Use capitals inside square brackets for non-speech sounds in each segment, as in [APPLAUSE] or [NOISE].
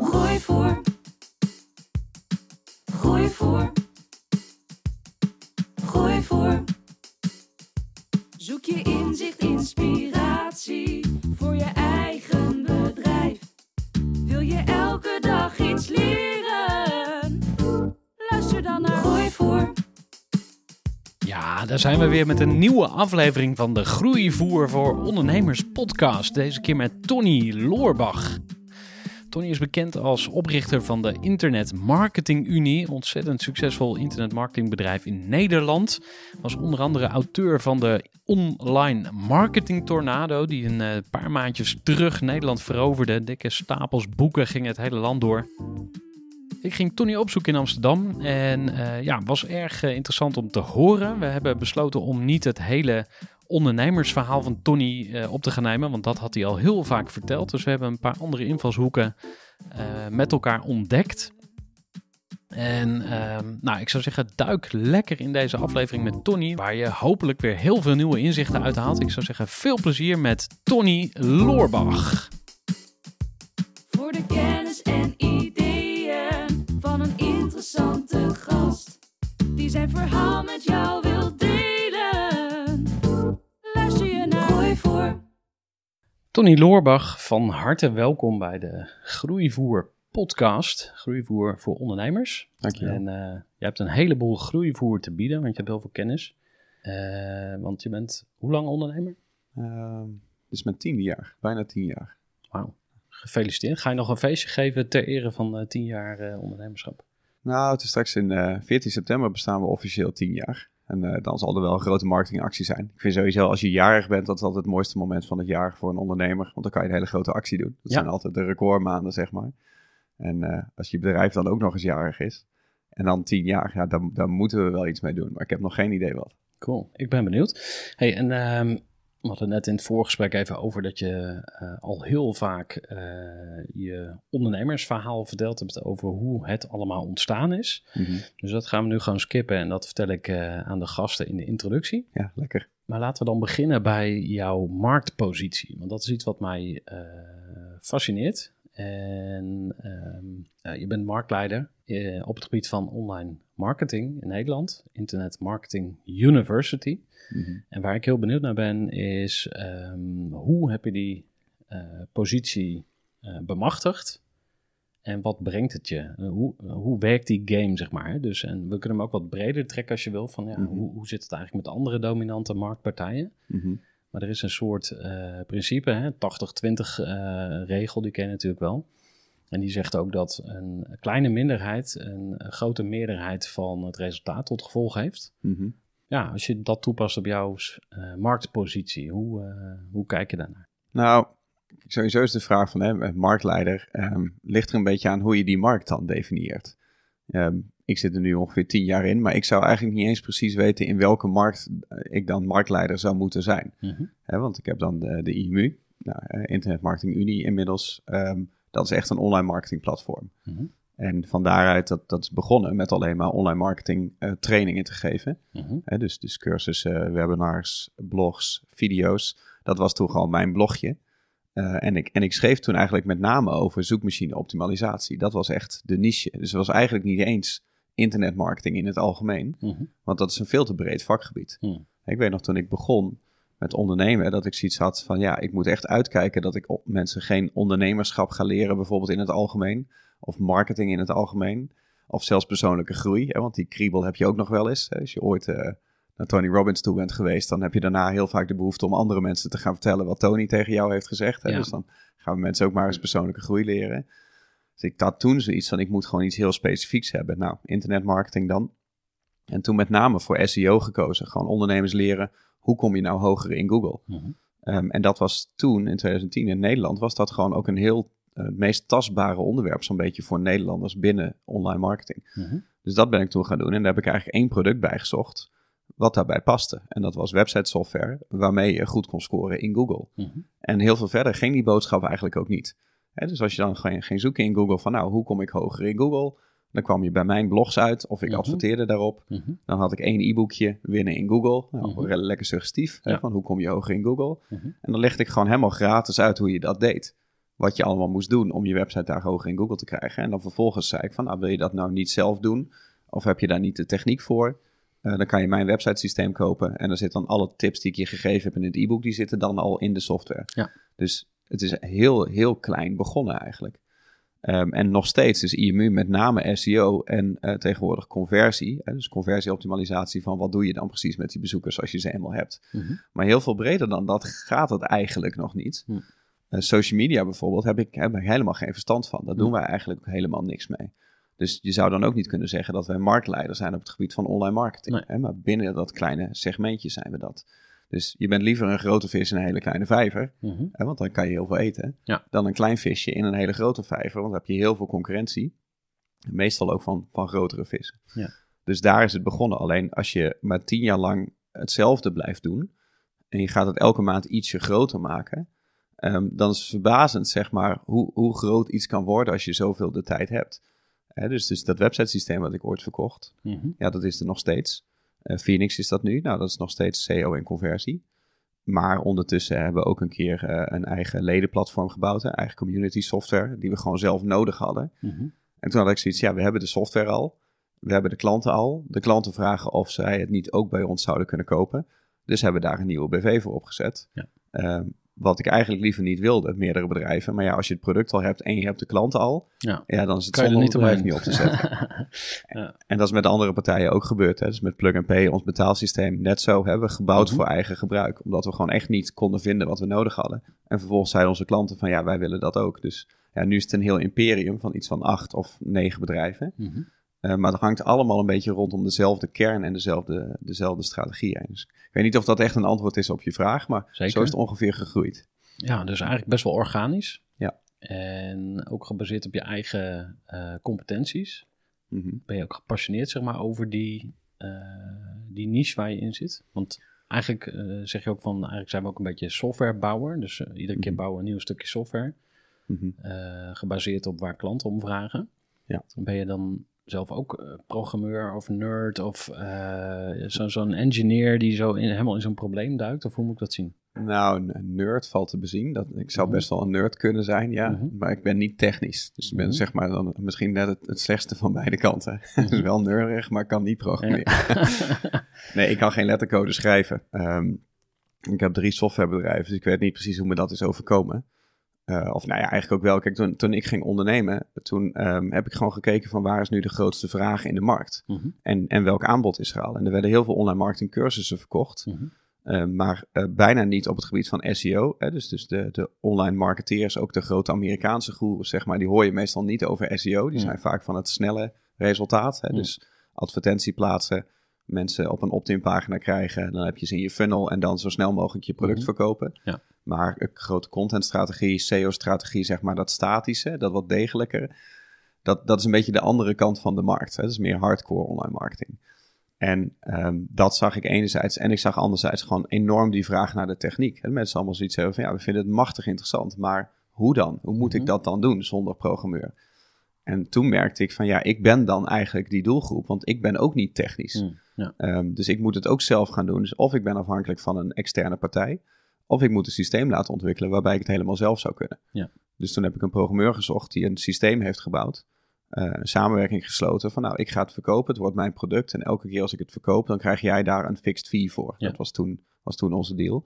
Groeivoer. Groeivoer. Groeivoer. Zoek je inzicht, inspiratie voor je eigen bedrijf. Wil je elke dag iets leren? Luister dan naar Groeivoer. Ja, daar zijn we weer met een nieuwe aflevering van de Groeivoer voor Ondernemers podcast. Deze keer met Tony Loorbach. Tony is bekend als oprichter van de Internet Marketing Unie, een ontzettend succesvol internetmarketingbedrijf in Nederland. Was onder andere auteur van de Online Marketing Tornado, die een eh, paar maandjes terug Nederland veroverde. Dikke stapels boeken gingen het hele land door. Ik ging Tony opzoeken in Amsterdam en uh, ja, was erg uh, interessant om te horen. We hebben besloten om niet het hele ondernemersverhaal van Tony uh, op te gaan nemen, want dat had hij al heel vaak verteld. Dus we hebben een paar andere invalshoeken met elkaar ontdekt. En ehm, nou, ik zou zeggen, duik lekker in deze aflevering met Tony, waar je hopelijk weer heel veel nieuwe inzichten uit haalt. Ik zou zeggen, veel plezier met Tony Loorbach. Voor de kennis en ideeën van een interessante gast. Die zijn verhaal met jou wil Tony Loorbach, van harte welkom bij de Groeivoer podcast. Groeivoer voor ondernemers. Dankjewel. En uh, je hebt een heleboel groeivoer te bieden, want je hebt heel veel kennis. Uh, want je bent hoe lang ondernemer? Uh, dit is mijn tiende jaar, bijna tien jaar. Wauw, gefeliciteerd. Ga je nog een feestje geven ter ere van uh, tien jaar ondernemerschap? Nou, het is straks in 14 september bestaan we officieel tien jaar. En dan zal er wel een grote marketingactie zijn. Ik vind sowieso als je jarig bent, dat is altijd het mooiste moment van het jaar voor een ondernemer. Want dan kan je een hele grote actie doen. Dat ja. zijn altijd de recordmaanden, zeg maar. En uh, als je bedrijf dan ook nog eens jarig is, en dan tien jaar, ja, dan, dan moeten we wel iets mee doen. Maar ik heb nog geen idee wat. Cool, ik ben benieuwd. Hey, en um, we hadden net in het voorgesprek even over dat je uh, al heel vaak uh, je ondernemersverhaal verteld hebt over hoe het allemaal ontstaan is. Mm -hmm. Dus dat gaan we nu gewoon skippen en dat vertel ik uh, aan de gasten in de introductie. Ja, lekker. Maar laten we dan beginnen bij jouw marktpositie, want dat is iets wat mij fascineert. En uh, je bent marktleider op het gebied van online marketing in Nederland, Internet Marketing University. Mm -hmm. En waar ik heel benieuwd naar ben, is um, hoe heb je die uh, positie bemachtigd? En wat brengt het je? hoe, hoe werkt die game, zeg maar? Dus, en we kunnen hem ook wat breder trekken als je wil. Van, ja, mm -hmm. hoe, hoe zit het eigenlijk met andere dominante marktpartijen? Mm -hmm. Maar er is een soort principe, 80-20 uh, regel, die ken je natuurlijk wel. En die zegt ook dat een kleine minderheid een grote meerderheid van het resultaat tot gevolg heeft. Mm -hmm. Ja, als je dat toepast op jouw uh, marktpositie, hoe, uh, hoe kijk je daarnaar? Nou, sowieso is de vraag van hè, marktleider, um, ligt er een beetje aan hoe je die markt dan definieert. Um, ik zit er nu ongeveer tien jaar in, maar ik zou eigenlijk niet eens precies weten in welke markt ik dan marktleider zou moeten zijn. Mm -hmm. He, want ik heb dan de, de IMU, nou, Internet Marketing Unie inmiddels. Um, dat is echt een online marketingplatform. Mm -hmm. En van daaruit, dat, dat is begonnen met alleen maar online marketing uh, trainingen te geven. He, dus, dus cursussen, webinars, blogs, video's. Dat was toen gewoon mijn blogje. Uh, en, ik, en ik schreef toen eigenlijk met name over zoekmachine optimalisatie. Dat was echt de niche. Dus het was eigenlijk niet eens internetmarketing in het algemeen. -hmm. Want dat is een veel te breed vakgebied. Mm. Ik weet nog toen ik begon, met ondernemen, dat ik zoiets had van ja, ik moet echt uitkijken dat ik op mensen geen ondernemerschap ga leren, bijvoorbeeld in het algemeen, of marketing in het algemeen, of zelfs persoonlijke groei. Hè, want die kriebel heb je ook nog wel eens. Hè. Als je ooit eh, naar Tony Robbins toe bent geweest, dan heb je daarna heel vaak de behoefte om andere mensen te gaan vertellen wat Tony tegen jou heeft gezegd. Hè. Ja. Dus dan gaan we mensen ook maar eens persoonlijke groei leren. Dus ik had toen zoiets van, ik moet gewoon iets heel specifieks hebben. Nou, internetmarketing dan. En toen met name voor SEO gekozen. Gewoon ondernemers leren, hoe kom je nou hoger in Google? Mhm. Ehm, en dat was toen, in 2010 in Nederland, was dat gewoon ook een heel, eh, het meest tastbare onderwerp, zo'n beetje voor Nederlanders binnen online marketing. Mhm. Dus dat ben ik toen gaan doen. En daar heb ik eigenlijk één product bij gezocht, wat daarbij paste. En dat was website software, waarmee je goed kon scoren in Google. Mhm. En heel veel verder ging die boodschap eigenlijk ook niet. Dus als je dan ging, ging zoeken in Google van, nou, hoe kom ik hoger in Google? Dan kwam je bij mijn blogs uit of ik Mhm. adverteerde daarop. Mhm. Dan had ik één e-boekje winnen in Google. Nou, Mhm. lekker suggestief. Hè, van hoe kom je hoger in Google? En dan legde ik gewoon helemaal gratis uit hoe je dat deed. Wat je allemaal moest doen om je website daar hoger in Google te krijgen. En dan vervolgens zei ik van, nou, wil je dat nou niet zelf doen? Of heb je daar niet de techniek voor? Eh, dan kan je mijn website systeem kopen. En dan zitten dan alle tips die ik je gegeven heb in het e-book, die zitten dan al in de software. Ja. Dus het is heel, heel klein begonnen eigenlijk. Ehm, en nog steeds is IMU met name SEO en eh, tegenwoordig conversie. Hè, dus conversieoptimalisatie van wat doe je dan precies met die bezoekers als je ze eenmaal hebt. Mhm. Maar heel veel breder dan dat gaat het eigenlijk nog niet. Hm. Eh, social media bijvoorbeeld heb ik, heb ik helemaal geen verstand van. Daar Hm. doen wij eigenlijk helemaal niks mee. Dus je zou dan ook niet kunnen zeggen dat wij marktleider zijn op het gebied van online marketing. Nee. Hè? Maar binnen dat kleine segmentje zijn we dat. Dus je bent liever een grote vis in een hele kleine vijver. Mhm. Hè, want dan kan je heel veel eten. Ja. Dan een klein visje in een hele grote vijver. Want dan heb je heel veel concurrentie. Meestal ook van, van grotere vissen. Ja. Dus daar is het begonnen. Alleen als je maar tien jaar lang hetzelfde blijft doen. En je gaat het elke maand ietsje groter maken. ehm, dan is het verbazend, zeg maar, hoe, hoe groot iets kan worden als je zoveel de tijd hebt. Hè, dus, dus dat websitesysteem wat ik ooit verkocht. Mhm. Ja, dat is er nog steeds. Eh, Phoenix is dat nu. Nou, dat is nog steeds SEO en conversie. Maar ondertussen hebben we ook een keer eh, een eigen ledenplatform gebouwd. Een eigen community software, die we gewoon zelf nodig hadden. Mhm. En toen had ik zoiets, ja, we hebben de software al. We hebben de klanten al. De klanten vragen of zij het niet ook bij ons zouden kunnen kopen. Dus hebben we daar een nieuwe BV voor opgezet. Ja. Ehm, wat ik eigenlijk liever niet wilde, meerdere bedrijven. Maar ja, als je het product al hebt en je hebt de klanten al, Ja. ja, dan is het Kan je er zonde om niet bedrijf omheen. niet op te zetten. [LAUGHS] ja. En dat is met andere partijen ook gebeurd. Hè? Dus met Plug and Pay, ons betaalsysteem, net zo hebben we gebouwd Mhm. voor eigen gebruik. Omdat we gewoon echt niet konden vinden wat we nodig hadden. En vervolgens zeiden onze klanten van ja, wij willen dat ook. Dus ja, nu is het een heel imperium van iets van acht of negen bedrijven. Mhm. Eh, maar het hangt allemaal een beetje rondom dezelfde kern en dezelfde, dezelfde strategie. heen. Dus ik weet niet of dat echt een antwoord is op je vraag, maar Zeker. zo is het ongeveer gegroeid. Ja, dus eigenlijk best wel organisch. Ja. En ook gebaseerd op je eigen eh, competenties. Mhm. Ben je ook gepassioneerd zeg maar, over die, eh, die niche waar je in zit? Want eigenlijk zeg je ook van, eigenlijk zijn we ook een beetje softwarebouwer. Dus iedere keer Mhm. bouwen we een nieuw stukje software. Mhm. gebaseerd op waar klanten om vragen. Ja. Ben je dan zelf ook eh, programmeur of nerd of zo- zo'n engineer die zo in, helemaal in zo'n probleem duikt? Of hoe moet ik dat zien? Nou, een nerd valt te bezien. Dat, ik zou Mhm. best wel een nerd kunnen zijn, ja. Mhm. Maar ik ben niet technisch. Dus ik ben Mhm. zeg maar dan misschien net het, het slechtste van beide kanten. [LAUGHS] dus wel nerdig, maar kan niet programmeren. [LAUGHS] nee, ik kan geen lettercode schrijven. Ehm, ik heb drie softwarebedrijven, dus ik weet niet precies hoe me dat is overkomen. Eh, of nou ja, eigenlijk ook wel. Kijk, toen, toen ik ging ondernemen, toen ehm, heb ik gewoon gekeken van waar is nu de grootste vraag in de markt? Mhm. En, en welk aanbod is er al? En er werden heel veel online marketing cursussen verkocht. Mhm. Uh, maar uh, bijna niet op het gebied van SEO. Hè? Dus, dus de, de online marketeers, ook de grote Amerikaanse goeroes, zeg maar, die hoor je meestal niet over SEO. Die zijn vaak van het snelle resultaat. Hè? Dus advertentie plaatsen, mensen op een opt-in pagina krijgen, dan heb je ze in je funnel en dan zo snel mogelijk je product Mhm. verkopen. Maar een grote contentstrategie, SEO-strategie, zeg maar, dat statische, dat wat degelijker, dat, dat is een beetje de andere kant van de markt. Hè? Dat is meer hardcore online marketing. En um, dat zag ik enerzijds. En ik zag anderzijds gewoon enorm die vraag naar de techniek. En mensen allemaal zoiets hebben van ja, we vinden het machtig interessant. Maar hoe dan? Hoe moet Mhm. ik dat dan doen zonder programmeur? En toen merkte ik van ja, ik ben dan eigenlijk die doelgroep. Want ik ben ook niet technisch. Mm, ja. Um, dus ik moet het ook zelf gaan doen. Dus of ik ben afhankelijk van een externe partij. Of ik moet een systeem laten ontwikkelen waarbij ik het helemaal zelf zou kunnen. Ja. Dus toen heb ik een programmeur gezocht die een systeem heeft gebouwd. Uh, een samenwerking gesloten van nou, ik ga het verkopen, het wordt mijn product en elke keer als ik het verkoop, dan krijg jij daar een fixed fee voor. Ja. Dat was toen, was toen onze deal.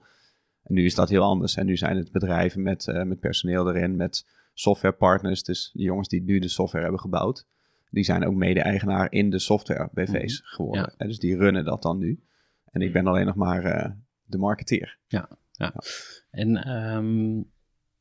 En nu is dat heel anders. En nu zijn het bedrijven met, eh, met personeel erin, met softwarepartners. Dus de jongens die nu de software hebben gebouwd, die zijn ook mede-eigenaar in de software BV's geworden. Ja. En dus die runnen dat dan nu. En ik ben alleen nog maar eh, de marketeer. En ehm,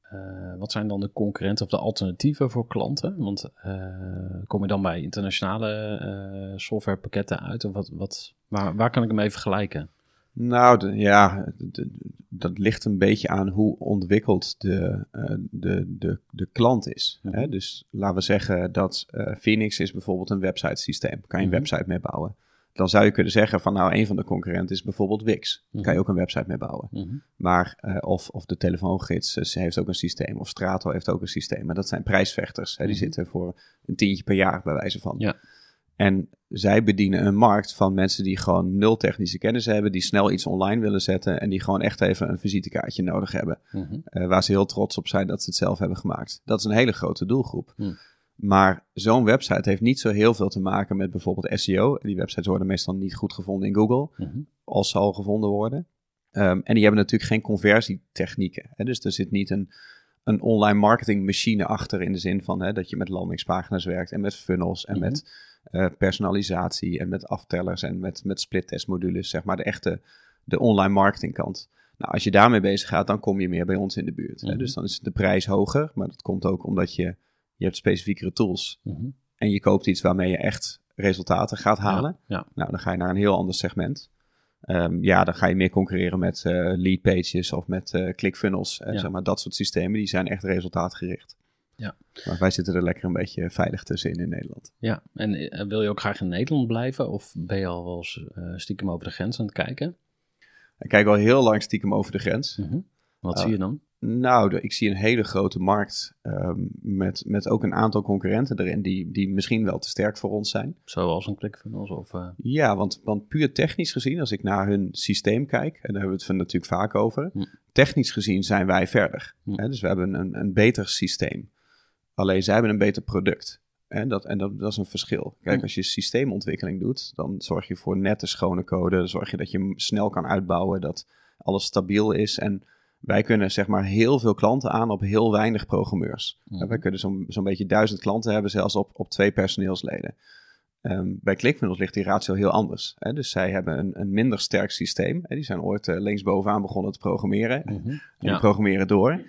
eh, wat zijn dan de concurrenten of de alternatieven voor klanten? Want eh, kom je dan bij internationale eh, softwarepakketten uit? Of wat, wat, waar, waar kan ik hem even vergelijken? Nou, de- ja, de- dat ligt een beetje aan hoe ontwikkeld de, de, de, de klant is. Mhm. Hè? Dus laten we zeggen dat Phoenix is bijvoorbeeld een websitesysteem. Kan je een Mhm. website mee bouwen. Dan zou je kunnen zeggen van nou, een van de concurrenten is bijvoorbeeld Wix. Daar kan je ook een website mee bouwen. Mhm. Maar, eh, of, of de telefoongids ze heeft ook een systeem. Of Strato heeft ook een systeem. Maar dat zijn prijsvechters. Hè? Die Mhm. zitten voor een tientje per jaar bij wijze van. Ja. En zij bedienen een markt van mensen die gewoon nul technische kennis hebben. Die snel iets online willen zetten. En die gewoon echt even een visitekaartje nodig hebben. Mhm. eh, waar ze heel trots op zijn dat ze het zelf hebben gemaakt. Dat is een hele grote doelgroep. Maar zo'n website heeft niet zo heel veel te maken met bijvoorbeeld SEO. Die websites worden meestal niet goed gevonden in Google Mhm. als ze al gevonden worden. Ehm, en die hebben natuurlijk geen conversietechnieken. Hè? Dus er zit niet een, een online marketing machine achter in de zin van hè, dat je met landingspagina's werkt en met funnels en Mhm. met eh, personalisatie en met aftellers en met, met split test modules, zeg maar de echte de online marketingkant. Nou, als je daarmee bezig gaat, dan kom je meer bij ons in de buurt. Hè? Mhm. Dus dan is de prijs hoger, maar dat komt ook omdat je, je hebt specifiekere tools Mhm. en je koopt iets waarmee je echt resultaten gaat halen. Ja. Nou, dan ga je naar een heel ander segment. Ehm, ja, dan ga je meer concurreren met eh lead pages of met eh ClickFunnels. Eh, Ja. zeg maar, dat soort systemen, die zijn echt resultaatgericht. Ja. Maar wij zitten er lekker een beetje veilig tussenin in Nederland. ja. En eh, wil je ook graag in Nederland blijven? Of ben je al wel eens stiekem over de grens aan het kijken? Ik kijk al heel lang stiekem over de grens. Mhm. Wat zie je dan? Nou, ik zie een hele grote markt ehm, met, met ook een aantal concurrenten erin die, die misschien wel te sterk voor ons zijn. Zoals een ClickFunnels of... eh, Ja, want, want puur technisch gezien, als ik naar hun systeem kijk, en daar hebben we het van natuurlijk vaak over, Hm. technisch gezien zijn wij verder. Hm. Hè, dus we hebben een, een beter systeem. Alleen zij hebben een beter product. Hè, dat, en dat, dat is een verschil. Kijk, Hm. als je systeemontwikkeling doet, dan zorg je voor nette, schone code. Dan zorg je dat je snel kan uitbouwen, dat alles stabiel is. En wij kunnen zeg maar heel veel klanten aan op heel weinig programmeurs. Mhm. Wij kunnen zo'n zo'n beetje duizend klanten hebben, zelfs op, op twee personeelsleden. Ehm, bij ClickFunnels ligt die ratio heel anders. Hè? Dus zij hebben een, een minder sterk systeem. Hè? Die zijn ooit eh, linksbovenaan begonnen te programmeren. mhm. En Ja. programmeren door.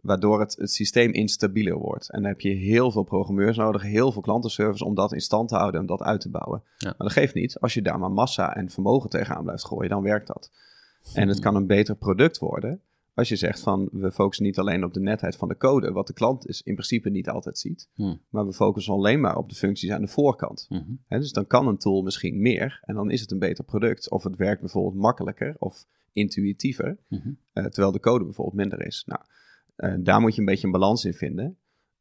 Waardoor het, het systeem instabieler wordt. En dan heb je heel veel programmeurs nodig, heel veel klantenservice om dat in stand te houden en dat uit te bouwen. Ja. Maar dat geeft niet. Als je daar maar massa en vermogen tegenaan blijft gooien, dan werkt dat. En het kan een beter product worden als je zegt van we focussen niet alleen op de netheid van de code, wat de klant dus in principe niet altijd ziet. Hmm. Maar we focussen alleen maar op de functies aan de voorkant. Hè, dus dan kan een tool misschien meer en dan is het een beter product. Of het werkt bijvoorbeeld makkelijker of intuïtiever, Mhm. eh, terwijl de code bijvoorbeeld minder is. Nou, eh, daar moet je een beetje een balans in vinden.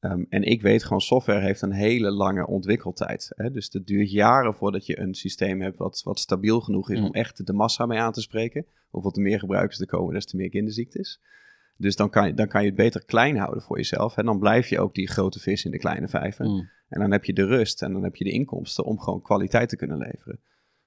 Ehm, en ik weet gewoon, software heeft een hele lange ontwikkeltijd. Hè? Dus het duurt jaren voordat je een systeem hebt wat, wat stabiel genoeg is Mm. om echt de massa mee aan te spreken. Hoeveel te meer gebruikers er komen, des te meer kinderziektes. Dus dan kan, je, dan kan je het beter klein houden voor jezelf. En dan blijf je ook die grote vis in de kleine vijver. Mm. En dan heb je de rust en dan heb je de inkomsten om gewoon kwaliteit te kunnen leveren.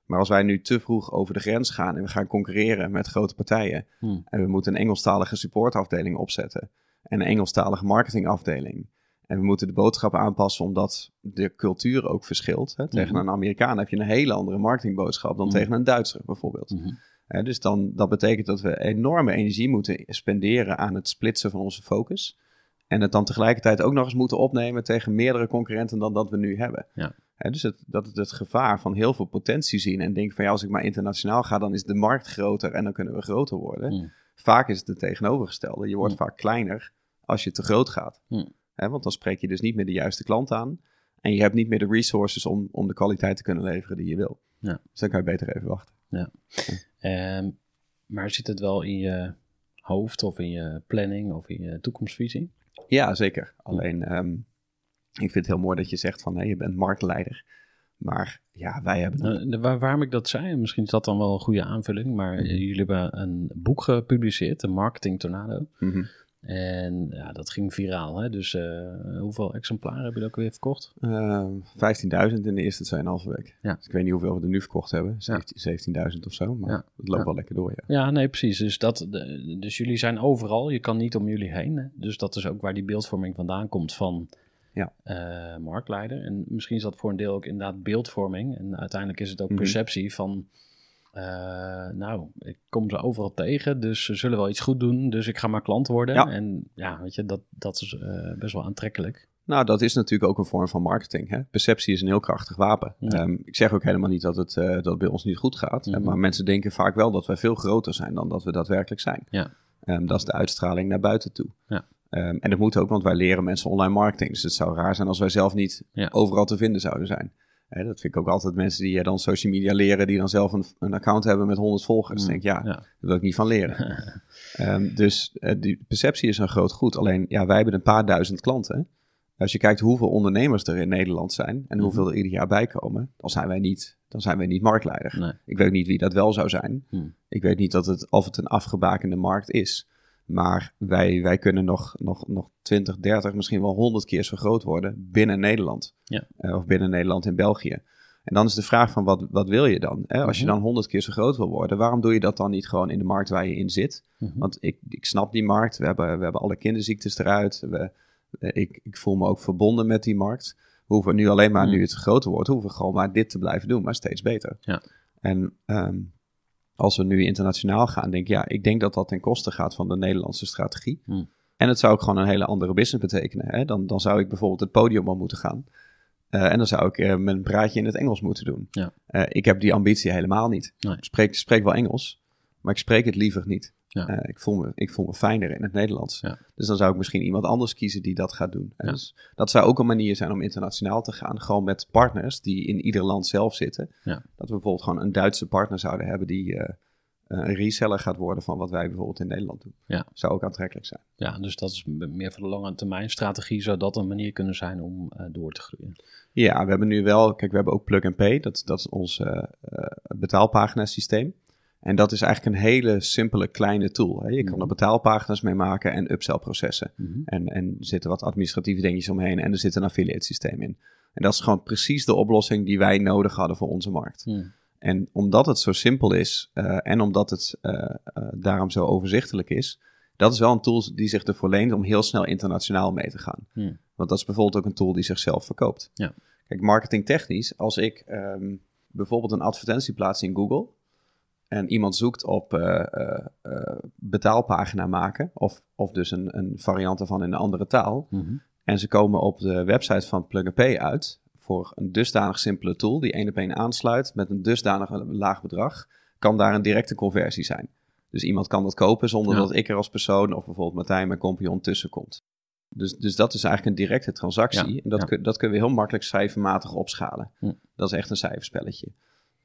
Maar als wij nu te vroeg over de grens gaan en we gaan concurreren met grote partijen. Hmm. En we moeten een Engelstalige supportafdeling opzetten. En een Engelstalige marketingafdeling. En we moeten de boodschap aanpassen omdat de cultuur ook verschilt. Hè. Tegen Mhm. een Amerikaan heb je een hele andere marketingboodschap dan Mhm. tegen een Duitser bijvoorbeeld. Mhm. Dus dan, dat betekent dat we enorme energie moeten spenderen aan het splitsen van onze focus. En het dan tegelijkertijd ook nog eens moeten opnemen tegen meerdere concurrenten dan dat we nu hebben. Ja. Dus het, dat het, het gevaar van heel veel potentie zien en denken van ja, als ik maar internationaal ga, dan is de markt groter en dan kunnen we groter worden. Vaak is het het tegenovergestelde. Je wordt vaak kleiner als je te groot gaat. Mm. Hè, want dan spreek je dus niet meer de juiste klant aan. En je hebt niet meer de resources om, om de kwaliteit te kunnen leveren die je wil. Ja. Dus dan kan je beter even wachten. Ehm, maar zit het wel in je hoofd of in je planning of in je toekomstvisie? Ja, zeker. Alleen, ehm, ik vind het heel mooi dat je zegt van, hé, je bent marktleider. Maar ja, wij hebben... Nou, waar, waarom ik dat zei, misschien is dat dan wel een goede aanvulling, maar Mhm. jullie hebben een boek gepubliceerd, de Marketing Tornado. Mhm. En ja, dat ging viraal. Hè? Dus eh, hoeveel exemplaren heb je dat ook weer verkocht? Eh, 15.000 in de eerste 2,5 week. Ja. Dus ik weet niet hoeveel we er nu verkocht hebben. Ja. 17 17.000 of zo. Maar Ja. het loopt wel lekker door, ja. Ja, nee, precies. Dus, dat, de- dus jullie zijn overal. Je kan niet om jullie heen. Hè? Dus dat is ook waar die beeldvorming vandaan komt van Ja. eh, marktleider. En misschien is dat voor een deel ook inderdaad beeldvorming. En uiteindelijk is het ook Mhm. perceptie van... eh, nou, ik kom ze overal tegen, dus ze zullen wel iets goed doen. Dus ik ga maar klant worden. Ja. En ja, weet je, dat, dat is eh, best wel aantrekkelijk. Nou, dat is natuurlijk ook een vorm van marketing. Hè? Perceptie is een heel krachtig wapen. Ja. Ehm, ik zeg ook helemaal niet dat het, eh, dat het bij ons niet goed gaat. Mhm. Maar mensen denken vaak wel dat wij veel groter zijn dan dat we daadwerkelijk zijn. Ja. Ehm, dat is de uitstraling naar buiten toe. Ja. Ehm, en dat moet ook, want wij leren mensen online marketing. Dus het zou raar zijn als wij zelf niet overal te vinden zouden zijn. Hè, dat vind ik ook altijd mensen die eh, dan social media leren, die dan zelf een, een account hebben met 100 volgers. Mm, denk ja, ja. daar wil ik niet van leren. [LAUGHS] Ehm, dus eh, die perceptie is een groot goed. Alleen, ja, wij hebben een paar duizend klanten. Als je kijkt hoeveel ondernemers er in Nederland zijn en hoeveel Mhm. er ieder jaar bij komen, dan zijn wij niet, dan zijn wij niet marktleider. Nee. Ik weet niet wie dat wel zou zijn. Hmm. Ik weet niet dat het, of het een afgebakende markt is. Maar wij, wij kunnen nog, nog, nog 20, 30, misschien wel 100 keer zo groot worden binnen Nederland. Ja. Eh, of binnen Nederland en België. En dan is de vraag van wat, wat wil je dan? Hè? Als je Mhm. dan 100 keer zo groot wil worden, waarom doe je dat dan niet gewoon in de markt waar je in zit? Mhm. Want ik, ik snap die markt. We hebben, we hebben alle kinderziektes eruit. We, eh, ik, ik voel me ook verbonden met die markt. We hoeven nu alleen maar, Mm. nu het groter wordt, hoeven we gewoon maar dit te blijven doen, maar steeds beter. Ja. En ehm, als we nu internationaal gaan, denk ik, ja, ik denk dat dat ten koste gaat van de Nederlandse strategie. Mm. En het zou ook gewoon een hele andere business betekenen. Hè? Dan, dan zou ik bijvoorbeeld het podium op moeten gaan. Eh, en dan zou ik eh, mijn praatje in het Engels moeten doen. Ja. Eh, ik heb die ambitie helemaal niet. Nee. Ik spreek, spreek wel Engels, maar ik spreek het liever niet. Ja. Eh, ik, voel me, ik voel me fijner in het Nederlands. Ja. Dus dan zou ik misschien iemand anders kiezen die dat gaat doen. Ja. Dus dat zou ook een manier zijn om internationaal te gaan. Gewoon met partners die in ieder land zelf zitten. Ja. Dat we bijvoorbeeld gewoon een Duitse partner zouden hebben die eh, een reseller gaat worden van wat wij bijvoorbeeld in Nederland doen. Ja. Zou ook aantrekkelijk zijn. Ja, dus dat is meer voor de lange termijn strategie. Zou dat een manier kunnen zijn om eh, door te groeien? Ja, we hebben nu wel, kijk, we hebben ook Plug and Pay. Dat, dat is ons eh eh, betaalpagina systeem. En dat is eigenlijk een hele simpele kleine tool. Hè. Je kan Mhm. er betaalpagina's mee maken en upsell processen. Mhm. En, en er zitten wat administratieve dingetjes omheen en er zit een affiliate systeem in. En dat is gewoon precies de oplossing die wij nodig hadden voor onze markt. En omdat het zo simpel is eh, en omdat het eh, eh, daarom zo overzichtelijk is, dat is wel een tool die zich ervoor leent om heel snel internationaal mee te gaan. Want dat is bijvoorbeeld ook een tool die zichzelf verkoopt. Ja. Kijk, marketingtechnisch, als ik ehm, bijvoorbeeld een advertentie plaats in Google en iemand zoekt op eh, eh, eh, betaalpagina maken, of, of dus een, een variant ervan in een andere taal, Mhm. en ze komen op de website van Plug and Pay uit voor een dusdanig simpele tool die één op één aansluit met een dusdanig laag bedrag, kan daar een directe conversie zijn. Dus iemand kan dat kopen zonder Ja. dat ik er als persoon of bijvoorbeeld Martijn, mijn compagnon, tussen komt. Dus, dus dat is eigenlijk een directe transactie. Ja, En dat, ja. kun- dat kunnen we heel makkelijk cijfermatig opschalen. Hm. Dat is echt een cijferspelletje.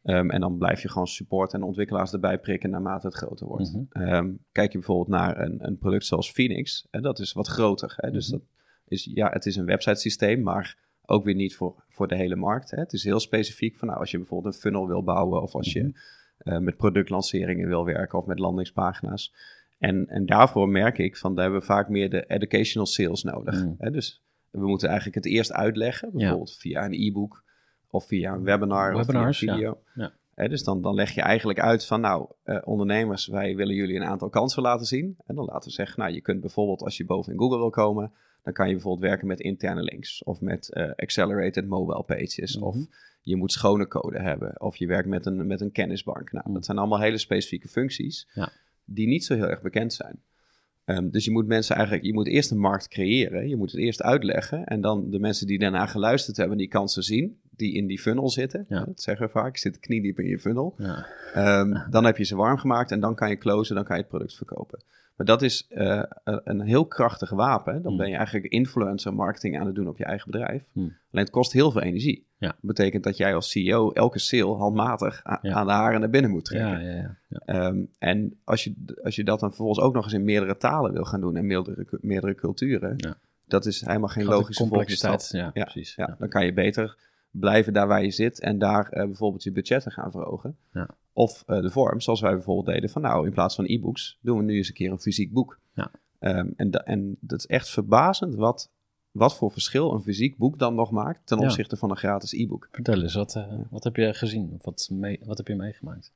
Ehm, en dan blijf je gewoon support en ontwikkelaars erbij prikken naarmate het groter wordt. Mhm. Ehm, kijk je bijvoorbeeld naar een, een product zoals Phoenix, en dat is wat groter. Hè? Dus Mhm. dat is, ja, het is een websitesysteem, maar ook weer niet voor, voor de hele markt. Hè? Het is heel specifiek van, nou, als je bijvoorbeeld een funnel wil bouwen of als Mhm. je eh, met productlanceringen wil werken of met landingspagina's. En, en daarvoor merk ik van, daar hebben we vaak meer de educational sales nodig. Mhm. Hè? Dus we moeten eigenlijk het eerst uitleggen, bijvoorbeeld via een e-book of via een webinar Webinars, of via een video. ja. Dus dan, dan leg je eigenlijk uit van, nou, eh, ondernemers, wij willen jullie een aantal kansen laten zien. En dan laten we zeggen, nou, je kunt bijvoorbeeld, als je boven in Google wil komen, dan kan je bijvoorbeeld werken met interne links of met eh, accelerated mobile pages. Mhm. Of je moet schone code hebben. Of je werkt met een, met een kennisbank. Nou, Mhm. dat zijn allemaal hele specifieke functies Ja. die niet zo heel erg bekend zijn. Ehm, dus je moet mensen eigenlijk, je moet eerst een markt creëren. Je moet het eerst uitleggen. En dan de mensen die daarna geluisterd hebben, die kansen zien, die in die funnel zitten. Ja. Dat zeggen we vaak, zit kniediep in je funnel. Ja. Ehm, dan heb je ze warm gemaakt en dan kan je closen, dan kan je het product verkopen. Maar dat is eh, een- heel krachtig wapen. Dan Hmm. ben je eigenlijk influencer marketing aan het doen op je eigen bedrijf. Hmm. Alleen het kost heel veel energie. Ja. Dat betekent dat jij als CEO elke sale handmatig Ja. aan de haren naar binnen moet trekken. Ja, ja, ja. ja. Ehm, en als je, als je dat dan vervolgens ook nog eens in meerdere talen wil gaan doen en meerdere, meerdere culturen, Ja. dat is helemaal geen Gaat logische complexiteit. Ja, precies. Ja, dan kan je beter blijven daar waar je zit en daar eh, bijvoorbeeld je budgetten gaan verhogen. Ja. Of eh, de vorm, zoals wij bijvoorbeeld deden van nou, in plaats van e-books doen we nu eens een keer een fysiek boek. Ja. Ehm, en, da- en dat is echt verbazend wat, wat voor verschil een fysiek boek dan nog maakt ten Ja. opzichte van een gratis e-book. Vertel eens, wat, eh, wat heb je gezien? Of wat, mee, wat heb je meegemaakt?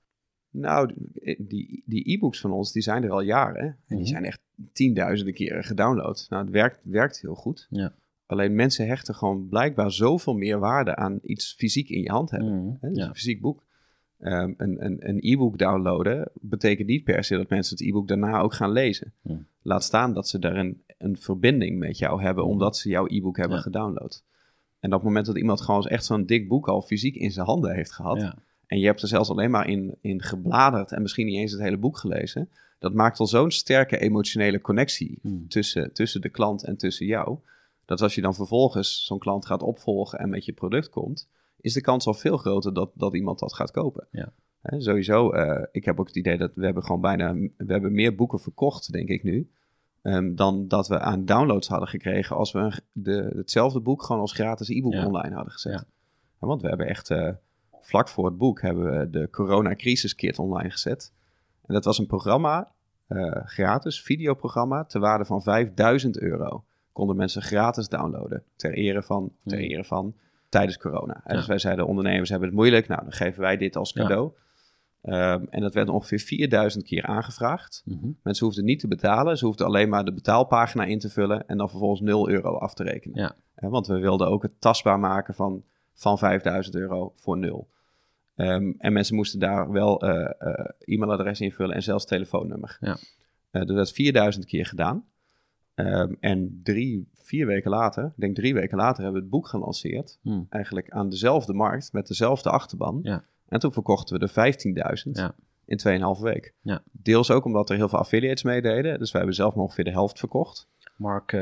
Nou, die, die e-books van ons, die zijn er al jaren. En Mhm. die zijn echt tienduizenden keren gedownload. Nou, het werkt, werkt heel goed. Ja. Alleen mensen hechten gewoon blijkbaar zoveel meer waarde aan iets fysiek in je hand hebben. Mhm, Hè, dus ja. een fysiek boek. Ehm, een e-book downloaden betekent niet per se dat mensen het e-book daarna ook gaan lezen. Laat staan dat ze daar een, een verbinding met jou hebben, Hmm. omdat ze jouw e-book hebben Ja. gedownload. En op het moment dat iemand gewoon echt zo'n dik boek al fysiek in zijn handen heeft gehad, Ja. en je hebt er zelfs alleen maar in, in gebladerd en misschien niet eens het hele boek gelezen, dat maakt al zo'n sterke emotionele connectie Hmm. tussen, tussen de klant en tussen jou. Dat als je dan vervolgens zo'n klant gaat opvolgen en met je product komt, is de kans al veel groter dat, dat iemand dat gaat kopen. Ja. Sowieso, eh, ik heb ook het idee dat we hebben gewoon bijna, we hebben meer boeken verkocht, denk ik nu, ehm, dan dat we aan downloads hadden gekregen als we een, de, hetzelfde boek gewoon als gratis e-book Ja. online hadden gezet. Ja. Want we hebben echt, eh, vlak voor het boek hebben we de Corona Crisis Kit online gezet. En dat was een programma, eh, gratis, videoprogramma, ter waarde van 5000 euro. Konden mensen gratis downloaden, ter ere van, ter Hmm. ere van tijdens corona. En Ja. Dus wij zeiden, ondernemers hebben het moeilijk, nou dan geven wij dit als Ja. cadeau. Ehm, en dat werd ongeveer 4000 keer aangevraagd. Mhm. Mensen hoefden niet te betalen, ze hoefden alleen maar de betaalpagina in te vullen en dan vervolgens 0 euro af te rekenen. Ja. Want we wilden ook het tastbaar maken van, van 5000 euro voor nul. Ehm, en mensen moesten daar wel eh, eh, e-mailadres invullen en zelfs telefoonnummer. Ja. Dus dat is 4000 keer gedaan. Ehm, en drie, vier weken later, ik denk drie weken later, hebben we het boek gelanceerd. Hmm. Eigenlijk aan dezelfde markt, met dezelfde achterban. Ja. En toen verkochten we er 15.000 Ja. in 2,5 week. Ja. Deels ook omdat er heel veel affiliates meededen. Dus wij hebben zelf ongeveer de helft verkocht. Mark eh,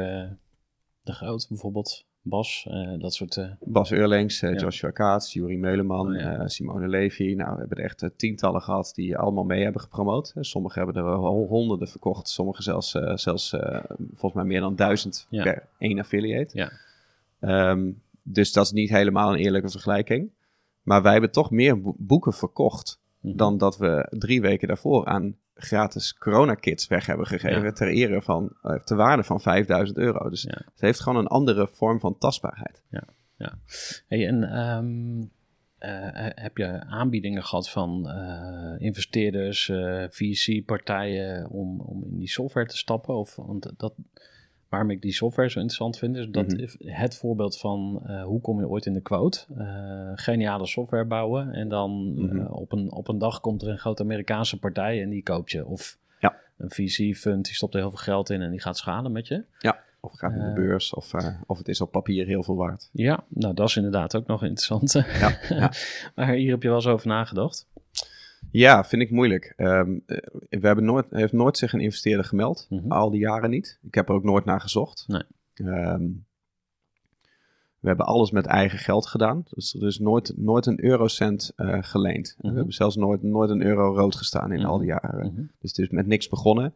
de Groot bijvoorbeeld, Bas, eh, dat soort... eh, Bas Eurlings, eh, Ja. Joshua Kaats, Juri Meuleman, Oh, ja. Simone Levy. Nou, we hebben er echt tientallen gehad die allemaal mee hebben gepromoot. Sommigen hebben er honderden verkocht. Sommigen zelfs, zelfs volgens mij meer dan duizend Ja. per één affiliate. Ja. Ehm, dus dat is niet helemaal een eerlijke vergelijking. Maar wij hebben toch meer bo- boeken verkocht. Dan dat we drie weken daarvoor aan gratis corona-kits weg hebben gegeven. Ja. Ter ere van, eh, ter waarde van 5000 euro. Dus Ja. het heeft gewoon een andere vorm van tastbaarheid. Hey, en ehm, eh, heb je aanbiedingen gehad van eh, investeerders, VC-partijen om, om in die software te stappen? Of, want dat, waarom ik die software zo interessant vind, is dat Mhm. het voorbeeld van eh, hoe kom je ooit in de quote? Eh, geniale software bouwen en dan Mhm. eh, op, een, op een dag komt er een grote Amerikaanse partij en die koopt je. Of Ja. een VC-fund, die stopt er heel veel geld in en die gaat schalen met je. Of het gaat naar de beurs, of, of het is op papier heel veel waard. Ja, nou dat is inderdaad ook nog interessant. Ja, ja. [LAUGHS] maar hier heb je wel eens over nagedacht. Ja, vind ik moeilijk. Eh, we hebben nooit, heeft nooit zich een investeerder gemeld. Mhm. Al die jaren niet. Ik heb er ook nooit naar gezocht. Nee. Ehm, we hebben alles met eigen geld gedaan. Dus er is nooit, nooit een eurocent eh, geleend. Mhm. We hebben zelfs nooit, nooit een euro rood gestaan in Mhm. al die jaren. Mhm. Dus het is met niks begonnen.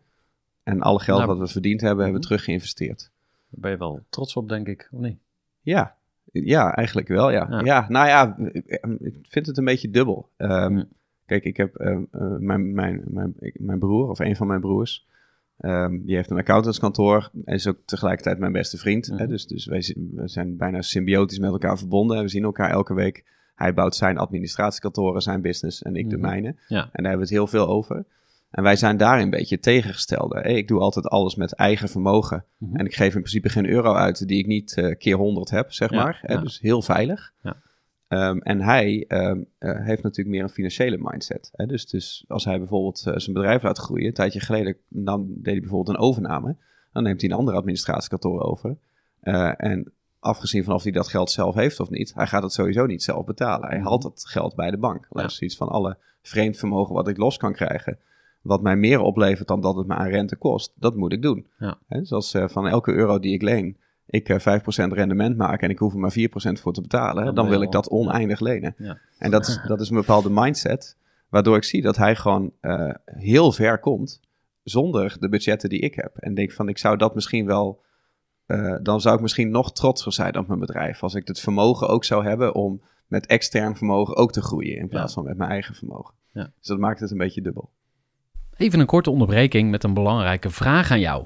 En alle geld Nou, wat we verdiend hebben, hebben we mhm. terug geïnvesteerd. Daar ben je wel trots op, denk ik, of niet? Ja, ja eigenlijk wel, ja. Ja. ja. nou ja, ik vind het een beetje dubbel. Ja. Kijk, ik heb ehm, eh, mijn, mijn, mijn, mijn broer, of een van mijn broers, ehm, die heeft een accountantskantoor en is ook tegelijkertijd mijn beste vriend. Mhm. Hè? Dus, dus wij zijn bijna symbiotisch met elkaar verbonden. En we zien elkaar elke week. Hij bouwt zijn administratiekantoren, zijn business en ik de Mhm. mijne. Ja. En daar hebben we het heel veel over. En wij zijn daarin een beetje tegengestelde. Hey, ik doe altijd alles met eigen vermogen. Mhm. En ik geef in principe geen euro uit die ik niet eh, keer 100 heb, zeg Ja, maar. Ja. Dus heel veilig. Ja. Ehm, en hij ehm, eh, heeft natuurlijk meer een financiële mindset. Hè? Dus, dus als hij bijvoorbeeld eh, zijn bedrijf laat groeien, een tijdje geleden dan deed hij bijvoorbeeld een overname. Dan neemt hij een andere administratiekantoor over. Eh, en afgezien van of hij dat geld zelf heeft of niet, hij gaat het sowieso niet zelf betalen. Hij Mhm. haalt dat geld bij de bank. Ja. heeft zoiets van alle vreemd vermogen wat ik los kan krijgen, wat mij meer oplevert dan dat het me aan rente kost, dat moet ik doen. Ja. Hè, dus als van elke euro die ik leen, ik eh 5% rendement maak en ik hoef er maar 4% voor te betalen, Dan wil ik dat oneindig lenen. Ja. En dat is, [LAUGHS] dat is een bepaalde mindset, waardoor ik zie dat hij gewoon eh, heel ver komt zonder de budgetten die ik heb. En denk van, ik zou dat misschien wel, eh, dan zou ik misschien nog trotser zijn op mijn bedrijf. Als ik het vermogen ook zou hebben om met extern vermogen ook te groeien in plaats Ja. van met mijn eigen vermogen. Ja. Dus dat maakt het een beetje dubbel. Even een korte onderbreking met een belangrijke vraag aan jou.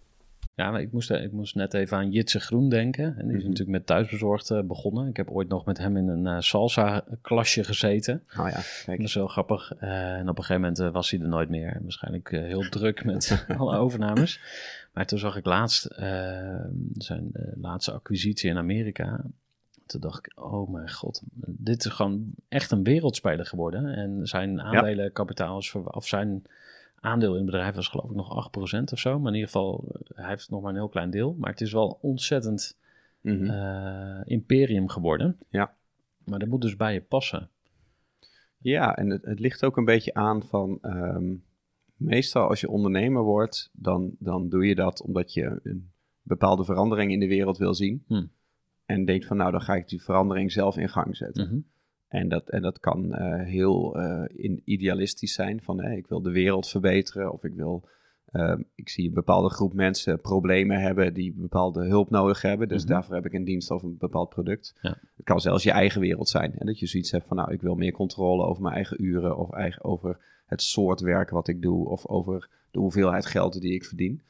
Ja, ik moest, ik moest net even aan Jitse Groen denken. En die is Mhm. natuurlijk met thuisbezorgd eh, begonnen. Ik heb ooit nog met hem in een eh, salsa-klasje gezeten. Nou ja, Dat kijk. is wel grappig. Eh, en op een gegeven moment was hij er nooit meer. Waarschijnlijk heel [LAUGHS] druk met [LAUGHS] alle overnames. Maar toen zag ik laatst zijn laatste acquisitie in Amerika. Toen dacht ik, oh mijn god, dit is gewoon echt een wereldspeler geworden. En zijn aandelenkapitaal is, of zijn aandeel in het bedrijf was geloof ik nog 8% of zo. Maar in ieder geval, eh, hij heeft nog maar een heel klein deel. Maar het is wel ontzettend Mhm. eh, imperium geworden. Ja. Maar dat moet dus bij je passen. Ja, en het, het ligt ook een beetje aan van. ehm, meestal als je ondernemer wordt, dan, dan doe je dat omdat je een bepaalde verandering in de wereld wil zien. Hmm. En denkt van, nou, dan ga ik die verandering zelf in gang zetten. Mhm. En dat, en dat kan eh, heel eh, in, idealistisch zijn van ik wil de wereld verbeteren of ik wil, ehm, ik zie een bepaalde groep mensen problemen hebben die bepaalde hulp nodig hebben. Dus Mhm. daarvoor heb ik een dienst of een bepaald product. Ja. Het kan zelfs je eigen wereld zijn. En dat je zoiets hebt van nou ik wil meer controle over mijn eigen uren of eigen, over het soort werk wat ik doe of over de hoeveelheid geld die ik verdien.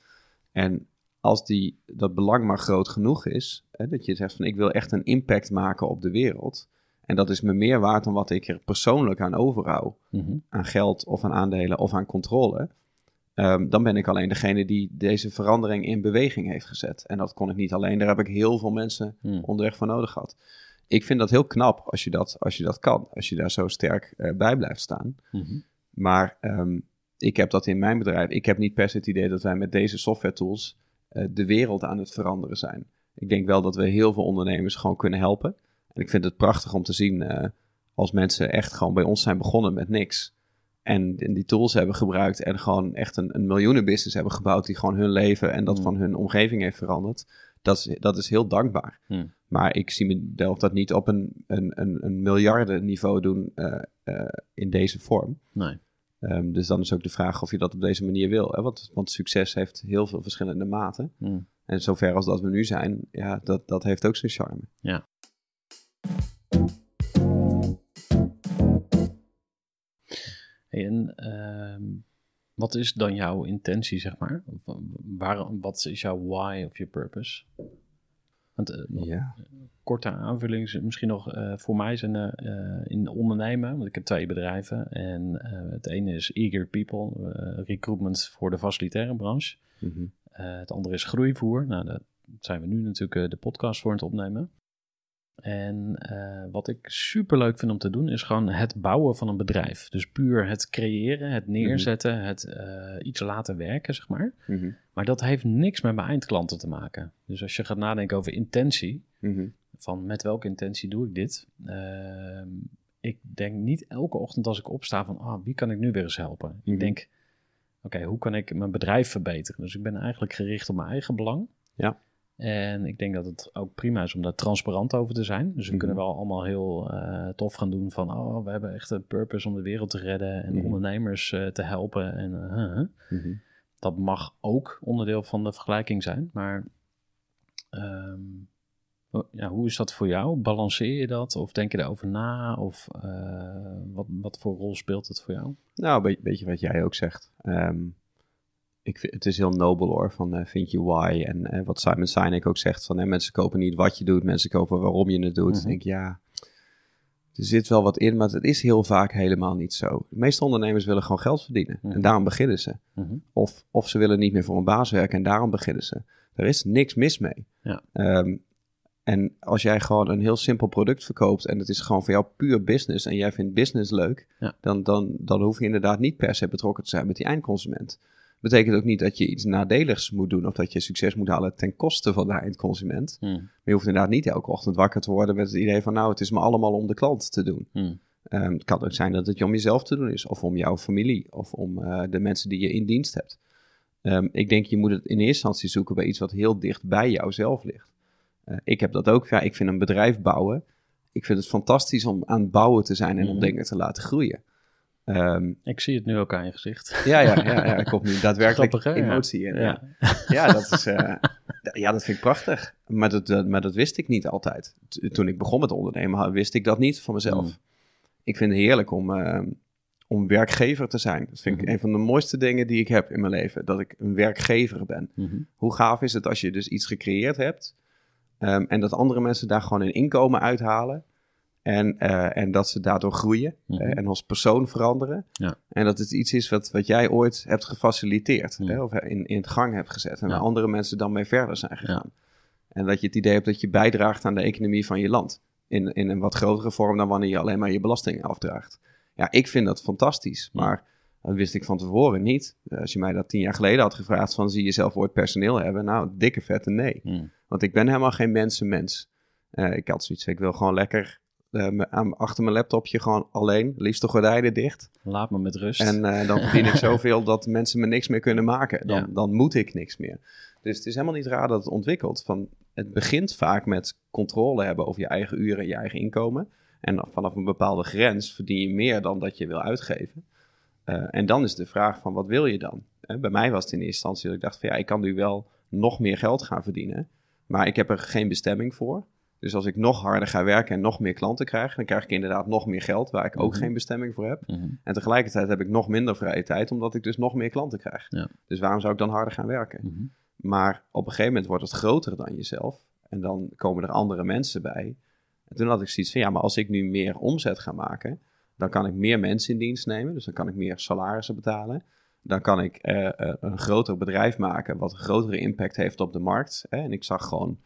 En als die, dat belang maar groot genoeg is, hè, dat je zegt van ik wil echt een impact maken op de wereld. En dat is me meer waard dan wat ik er persoonlijk aan overhoud. Mhm. Aan geld of aan aandelen of aan controle. Ehm, dan ben ik alleen degene die deze verandering in beweging heeft gezet. En dat kon ik niet alleen. Daar heb ik heel veel mensen Hmm. onderweg voor nodig gehad. Ik vind dat heel knap als je dat, als je dat kan. Als je daar zo sterk eh, bij blijft staan. Mhm. Maar ehm, ik heb dat in mijn bedrijf. Ik heb niet per se het idee dat wij met deze software tools eh, de wereld aan het veranderen zijn. Ik denk wel dat we heel veel ondernemers gewoon kunnen helpen. En ik vind het prachtig om te zien eh, als mensen echt gewoon bij ons zijn begonnen met niks. En, en die tools hebben gebruikt en gewoon echt een, een miljoenenbusiness hebben gebouwd die gewoon hun leven en dat Mm. van hun omgeving heeft veranderd. Dat is, dat is heel dankbaar. Mm. Maar ik zie mezelf dat niet op een, een, een, een miljarden niveau doen eh, eh, in deze vorm. Nee. Ehm, dus dan is ook de vraag of je dat op deze manier wil. Hè? Want, want succes heeft heel veel verschillende maten. Mm. En zover als dat we nu zijn, ja, dat, dat heeft ook zijn charme. Hey, en ehm, wat is dan jouw intentie, zeg maar? Of, Waar, wat is jouw why of je purpose? Want, eh, Ja. korte aanvulling is misschien nog voor voor mij zijn eh, in ondernemen, want ik heb twee bedrijven. En eh, het ene is Eager People, eh, recruitment voor de facilitaire branche. Mhm. Eh, het andere is groeivoer. Nou, daar zijn we nu natuurlijk eh, de podcast voor aan het opnemen. En eh, wat ik super leuk vind om te doen, is gewoon het bouwen van een bedrijf. Dus puur het creëren, het neerzetten, het eh, iets laten werken, zeg maar. Mhm. Maar dat heeft niks met mijn eindklanten te maken. Dus als je gaat nadenken over intentie, Mhm. van met welke intentie doe ik dit? Ehm, ik denk niet elke ochtend als ik opsta van, ah, wie kan ik nu weer eens helpen? Mhm. Ik denk, oké, hoe kan ik mijn bedrijf verbeteren? Dus ik ben eigenlijk gericht op mijn eigen belang. Ja. En ik denk dat het ook prima is om daar transparant over te zijn. Dus we Mhm. kunnen wel allemaal heel eh, tof gaan doen van, oh, we hebben echt een purpose om de wereld te redden en Mhm. ondernemers eh, te helpen. En eh. Mhm. dat mag ook onderdeel van de vergelijking zijn. Maar ehm, ja, hoe is dat voor jou? Balanceer je dat? Of denk je erover na? Of wat, wat voor rol speelt het voor jou? Nou, weet, weet je wat jij ook zegt? Ehm, ik vind, het is heel nobel hoor, van eh, vind je why. En eh, wat Simon Sinek ook zegt, van mensen kopen niet wat je doet, mensen kopen waarom je het doet. Mhm. Ik denk, ja, er zit wel wat in, maar het is heel vaak helemaal niet zo. De meeste ondernemers willen gewoon geld verdienen. Mhm. En daarom beginnen ze. Mhm. Of, of ze willen niet meer voor een baas werken en daarom beginnen ze. Er is niks mis mee. Ja. Ehm, En als jij gewoon een heel simpel product verkoopt en het is gewoon voor jou puur business en jij vindt business leuk, Ja. dan, dan, dan hoef je inderdaad niet per se betrokken te zijn met die eindconsument. Betekent ook niet dat je iets nadeligs moet doen of dat je succes moet halen ten koste van de eindconsument. Hmm. Maar je hoeft inderdaad niet elke ochtend wakker te worden met het idee van nou, het is me allemaal om de klant te doen. Hmm. Ehm, het kan ook zijn dat het je om jezelf te doen is, of om jouw familie, of om eh, de mensen die je in dienst hebt. Ehm, ik denk je moet het in eerste instantie zoeken bij iets wat heel dicht bij jouzelf ligt. Eh, ik heb dat ook. Ja, ik vind een bedrijf bouwen. Ik vind het fantastisch om aan het bouwen te zijn en om Mhm. dingen te laten groeien. Ehm, Ik zie het nu ook aan je gezicht. ja, ja, ja, ja, er komt nu daadwerkelijk Grappig, hè? Ja. emotie in. Ja. Ja. Dat is, eh, ja, dat vind ik prachtig. Maar dat, eh, maar dat wist ik niet altijd. Toen ik begon met ondernemen, wist ik dat niet van mezelf. Mm. Ik vind het heerlijk om, eh, om werkgever te zijn. Dat vind ik Mhm. een van de mooiste dingen die ik heb in mijn leven. Dat ik een werkgever ben. Mhm. Hoe gaaf is het als je dus iets gecreëerd hebt... ehm, en dat andere mensen daar gewoon een inkomen uithalen... En, eh, en dat ze daardoor groeien Mhm. eh, en als persoon veranderen. Ja. En dat het iets is wat, wat jij ooit hebt gefaciliteerd. Mhm. Hè, of in, in het gang hebt gezet. En Ja. waar andere mensen dan mee verder zijn gegaan. En dat je het idee hebt dat je bijdraagt aan de economie van je land. In, in een wat grotere vorm dan wanneer je alleen maar je belastingen afdraagt. Ja, ik vind dat fantastisch. Maar dat wist ik van tevoren niet. Eh, Als je mij dat tien jaar geleden had gevraagd van zie je zelf ooit personeel hebben? Nou, dikke vette nee. Hmm. Want ik ben helemaal geen mensenmens. Eh ik had zoiets, ik wil gewoon lekker aan- achter mijn laptopje gewoon alleen. Liefst de gordijnen dicht. Laat me met rust. En eh, dan verdien ik [LAUGHS] zoveel dat mensen me niks meer kunnen maken. Dan, Ja. dan moet ik niks meer. Dus het is helemaal niet raar dat het ontwikkelt. Van, het begint vaak met controle hebben over je eigen uren en je eigen inkomen. En vanaf een bepaalde grens verdien je meer dan dat je wil uitgeven. Eh, en dan is de vraag van wat wil je dan? Eh, bij mij was het in eerste instantie dat ik dacht van ja, ik kan nu wel nog meer geld gaan verdienen. Maar ik heb er geen bestemming voor. Dus als ik nog harder ga werken en nog meer klanten krijg, dan krijg ik inderdaad nog meer geld waar ik ook Mhm. geen bestemming voor heb. Mhm. En tegelijkertijd heb ik nog minder vrije tijd, omdat ik dus nog meer klanten krijg. Ja. Dus waarom zou ik dan harder gaan werken? Mhm. Maar op een gegeven moment wordt het groter dan jezelf. En dan komen er andere mensen bij. En toen had ik zoiets van, ja, maar als ik nu meer omzet ga maken, dan kan ik meer mensen in dienst nemen. Dus dan kan ik meer salarissen betalen. Dan kan ik eh, eh, een groter bedrijf maken, wat een grotere impact heeft op de markt. Hè? En ik zag gewoon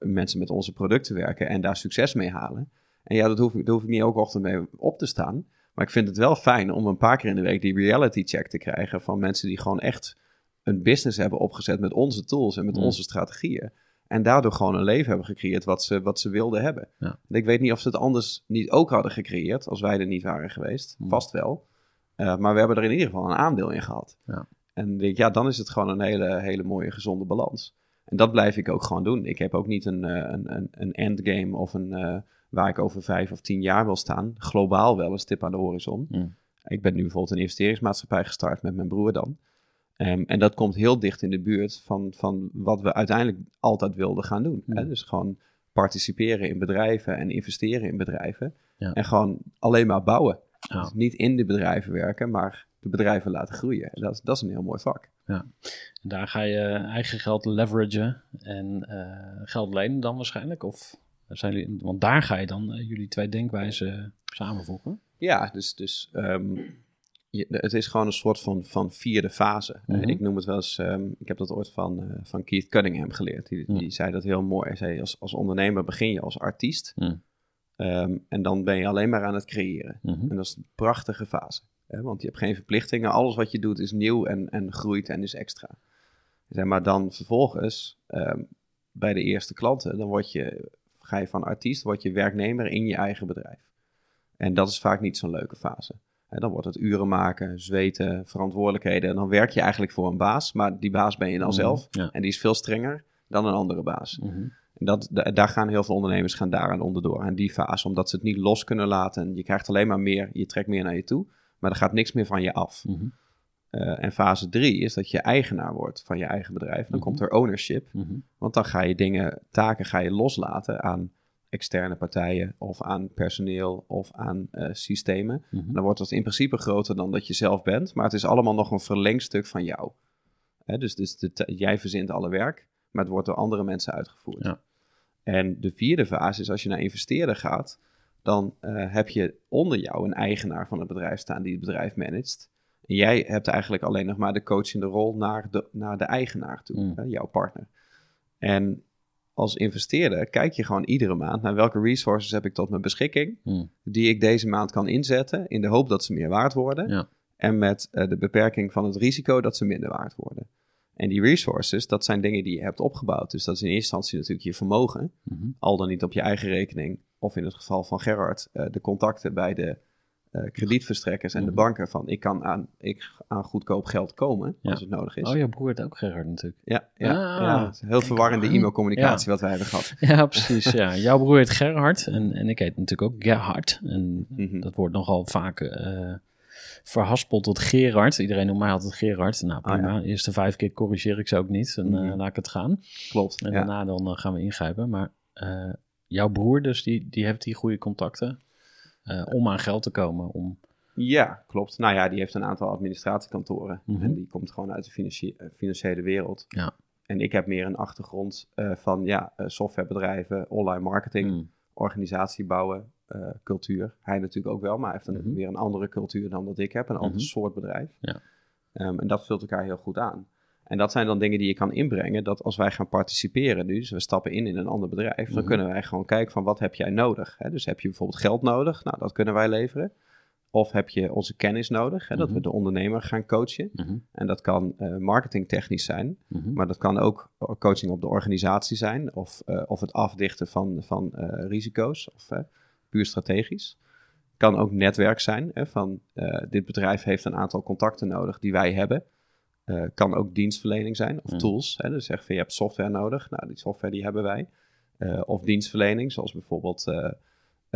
mensen met onze producten werken en daar succes mee halen. En ja, dat hoef ik, daar hoef ik niet elke ochtend mee op te staan. Maar ik vind het wel fijn om een paar keer in de week die reality check te krijgen van mensen die gewoon echt een business hebben opgezet met onze tools en met Mm. onze strategieën. En daardoor gewoon een leven hebben gecreëerd wat ze, wat ze wilden hebben. Ja. En ik weet niet of ze het anders niet ook hadden gecreëerd als wij er niet waren geweest. Mm. Vast wel. Uh, maar we hebben er in ieder geval een aandeel in gehad. Ja. En denk, ja, dan is het gewoon een hele, hele mooie gezonde balans. En dat blijf ik ook gewoon doen. Ik heb ook niet een, eh, een, een, een endgame of een, uh, waar ik over vijf of tien jaar wil staan. Globaal wel een stip aan de horizon. Mm. Ik ben nu bijvoorbeeld een investeringsmaatschappij gestart met mijn broer dan. Um, en dat komt heel dicht in de buurt van, van wat we uiteindelijk altijd wilden gaan doen. Mm. Hè? Dus gewoon participeren in bedrijven en investeren in bedrijven. Ja. En gewoon alleen maar bouwen. Dus niet in de bedrijven werken, maar de bedrijven laten groeien. En dat, is, dat is een heel mooi vak. Ja. En daar ga je eigen geld leveragen en uh, geld lenen dan waarschijnlijk? Of zijn jullie, want daar ga je dan uh, jullie twee denkwijzen samenvoegen? Ja, dus, dus um, je, het is gewoon een soort van, van vierde fase. Mhm. Ik noem het wel eens, um, ik heb dat ooit van, uh, van Keith Cunningham geleerd. Die, zei dat heel mooi. Hij zei, als, als ondernemer begin je als artiest. Um, en dan ben je alleen maar aan het creëren. Mhm. En dat is een prachtige fase. Want je hebt geen verplichtingen. Alles wat je doet is nieuw en, en groeit en is extra. Zeg maar dan vervolgens, um, bij de eerste klanten, dan word je, ga je van artiest, word je werknemer in je eigen bedrijf. En dat is vaak niet zo'n leuke fase. Dan wordt het uren maken, zweten, verantwoordelijkheden. En dan werk je eigenlijk voor een baas, maar die baas ben je dan Mhm, zelf. ja. En die is veel strenger dan een andere baas. Mhm. En dat, da- daar gaan heel veel ondernemers gaan daaraan onderdoor. Aan die fase, omdat ze het niet los kunnen laten. En je krijgt alleen maar meer, je trekt meer naar je toe. Maar er gaat niks meer van je af. Mhm. Eh, en fase drie is dat je eigenaar wordt van je eigen bedrijf. Dan Mhm. komt er ownership. Mhm. Want dan ga je dingen, taken ga je loslaten aan externe partijen of aan personeel of aan eh, systemen. En dan wordt het in principe groter dan dat je zelf bent, maar het is allemaal nog een verlengstuk van jou. Hè, dus dus de, jij verzint alle werk, maar het wordt door andere mensen uitgevoerd. Ja. En de vierde fase is als je naar investeerder gaat, dan eh, heb je onder jou een eigenaar van het bedrijf staan die het bedrijf managt. En jij hebt eigenlijk alleen nog maar de coachende rol naar de, naar de eigenaar toe, Mm. hè, jouw partner. En als investeerder kijk je gewoon iedere maand naar welke resources heb ik tot mijn beschikking, Hmm. die ik deze maand kan inzetten in de hoop dat ze meer waard worden. Ja. En met eh, de beperking van het risico dat ze minder waard worden. En die resources, dat zijn dingen die je hebt opgebouwd. Dus dat is in eerste instantie natuurlijk je vermogen. Mhm. Al dan niet op je eigen rekening. Of in het geval van Gerard, eh, de contacten bij de eh, kredietverstrekkers en de Mhm. banken. Van ik kan aan, ik aan goedkoop geld komen Ja. als het nodig is. Oh, jouw broer heeft ook Gerard natuurlijk. Ja, ja, Ah, ja, het is heel verwarrende e-mailcommunicatie wat wij hebben gehad. [LAUGHS] Ja, precies. Ja. Jouw broer heet Gerhard en, en ik heet natuurlijk ook Gerhard. En Mhm. dat wordt nogal vaak eh, verhaspeld tot Gerard. Iedereen noemt mij altijd Gerard. Nou, Ah, prima. De eerste vijf keer corrigeer ik ze ook niet en Mhm. laat ik het gaan. Klopt. En ja. daarna dan gaan we ingrijpen. Maar eh, jouw broer dus, die, die heeft die goede contacten eh, om aan geld te komen. Om, Ja, klopt. Nou ja, die heeft een aantal administratiekantoren. Mhm. En die komt gewoon uit de eh, financiële wereld. Ja. En ik heb meer een achtergrond eh, van ja, softwarebedrijven, online marketing, Hmm. organisatie bouwen, cultuur. Hij natuurlijk ook wel, maar hij heeft een, Mhm. weer een andere cultuur dan dat ik heb. Een ander Mhm. soort bedrijf. Ja. Ehm, en dat vult elkaar heel goed aan. En dat zijn dan dingen die je kan inbrengen. Dat als wij gaan participeren nu, dus we stappen in in een ander bedrijf, dan Mhm. kunnen wij gewoon kijken van wat heb jij nodig. Hè? Dus heb je bijvoorbeeld geld nodig? Nou, dat kunnen wij leveren. Of heb je onze kennis nodig, hè? dat Mhm. we de ondernemer gaan coachen. Mhm. En dat kan eh, marketingtechnisch zijn, Mhm. maar dat kan ook coaching op de organisatie zijn. Of, eh, of het afdichten van, van eh, risico's, of eh, puur strategisch. Kan ook netwerk zijn, hè, van eh, dit bedrijf heeft een aantal contacten nodig die wij hebben. Eh, kan ook dienstverlening zijn, of Mhm. tools. Hè, dus zeg van je hebt software nodig, nou die software die hebben wij. Eh, of dienstverlening, zoals bijvoorbeeld eh,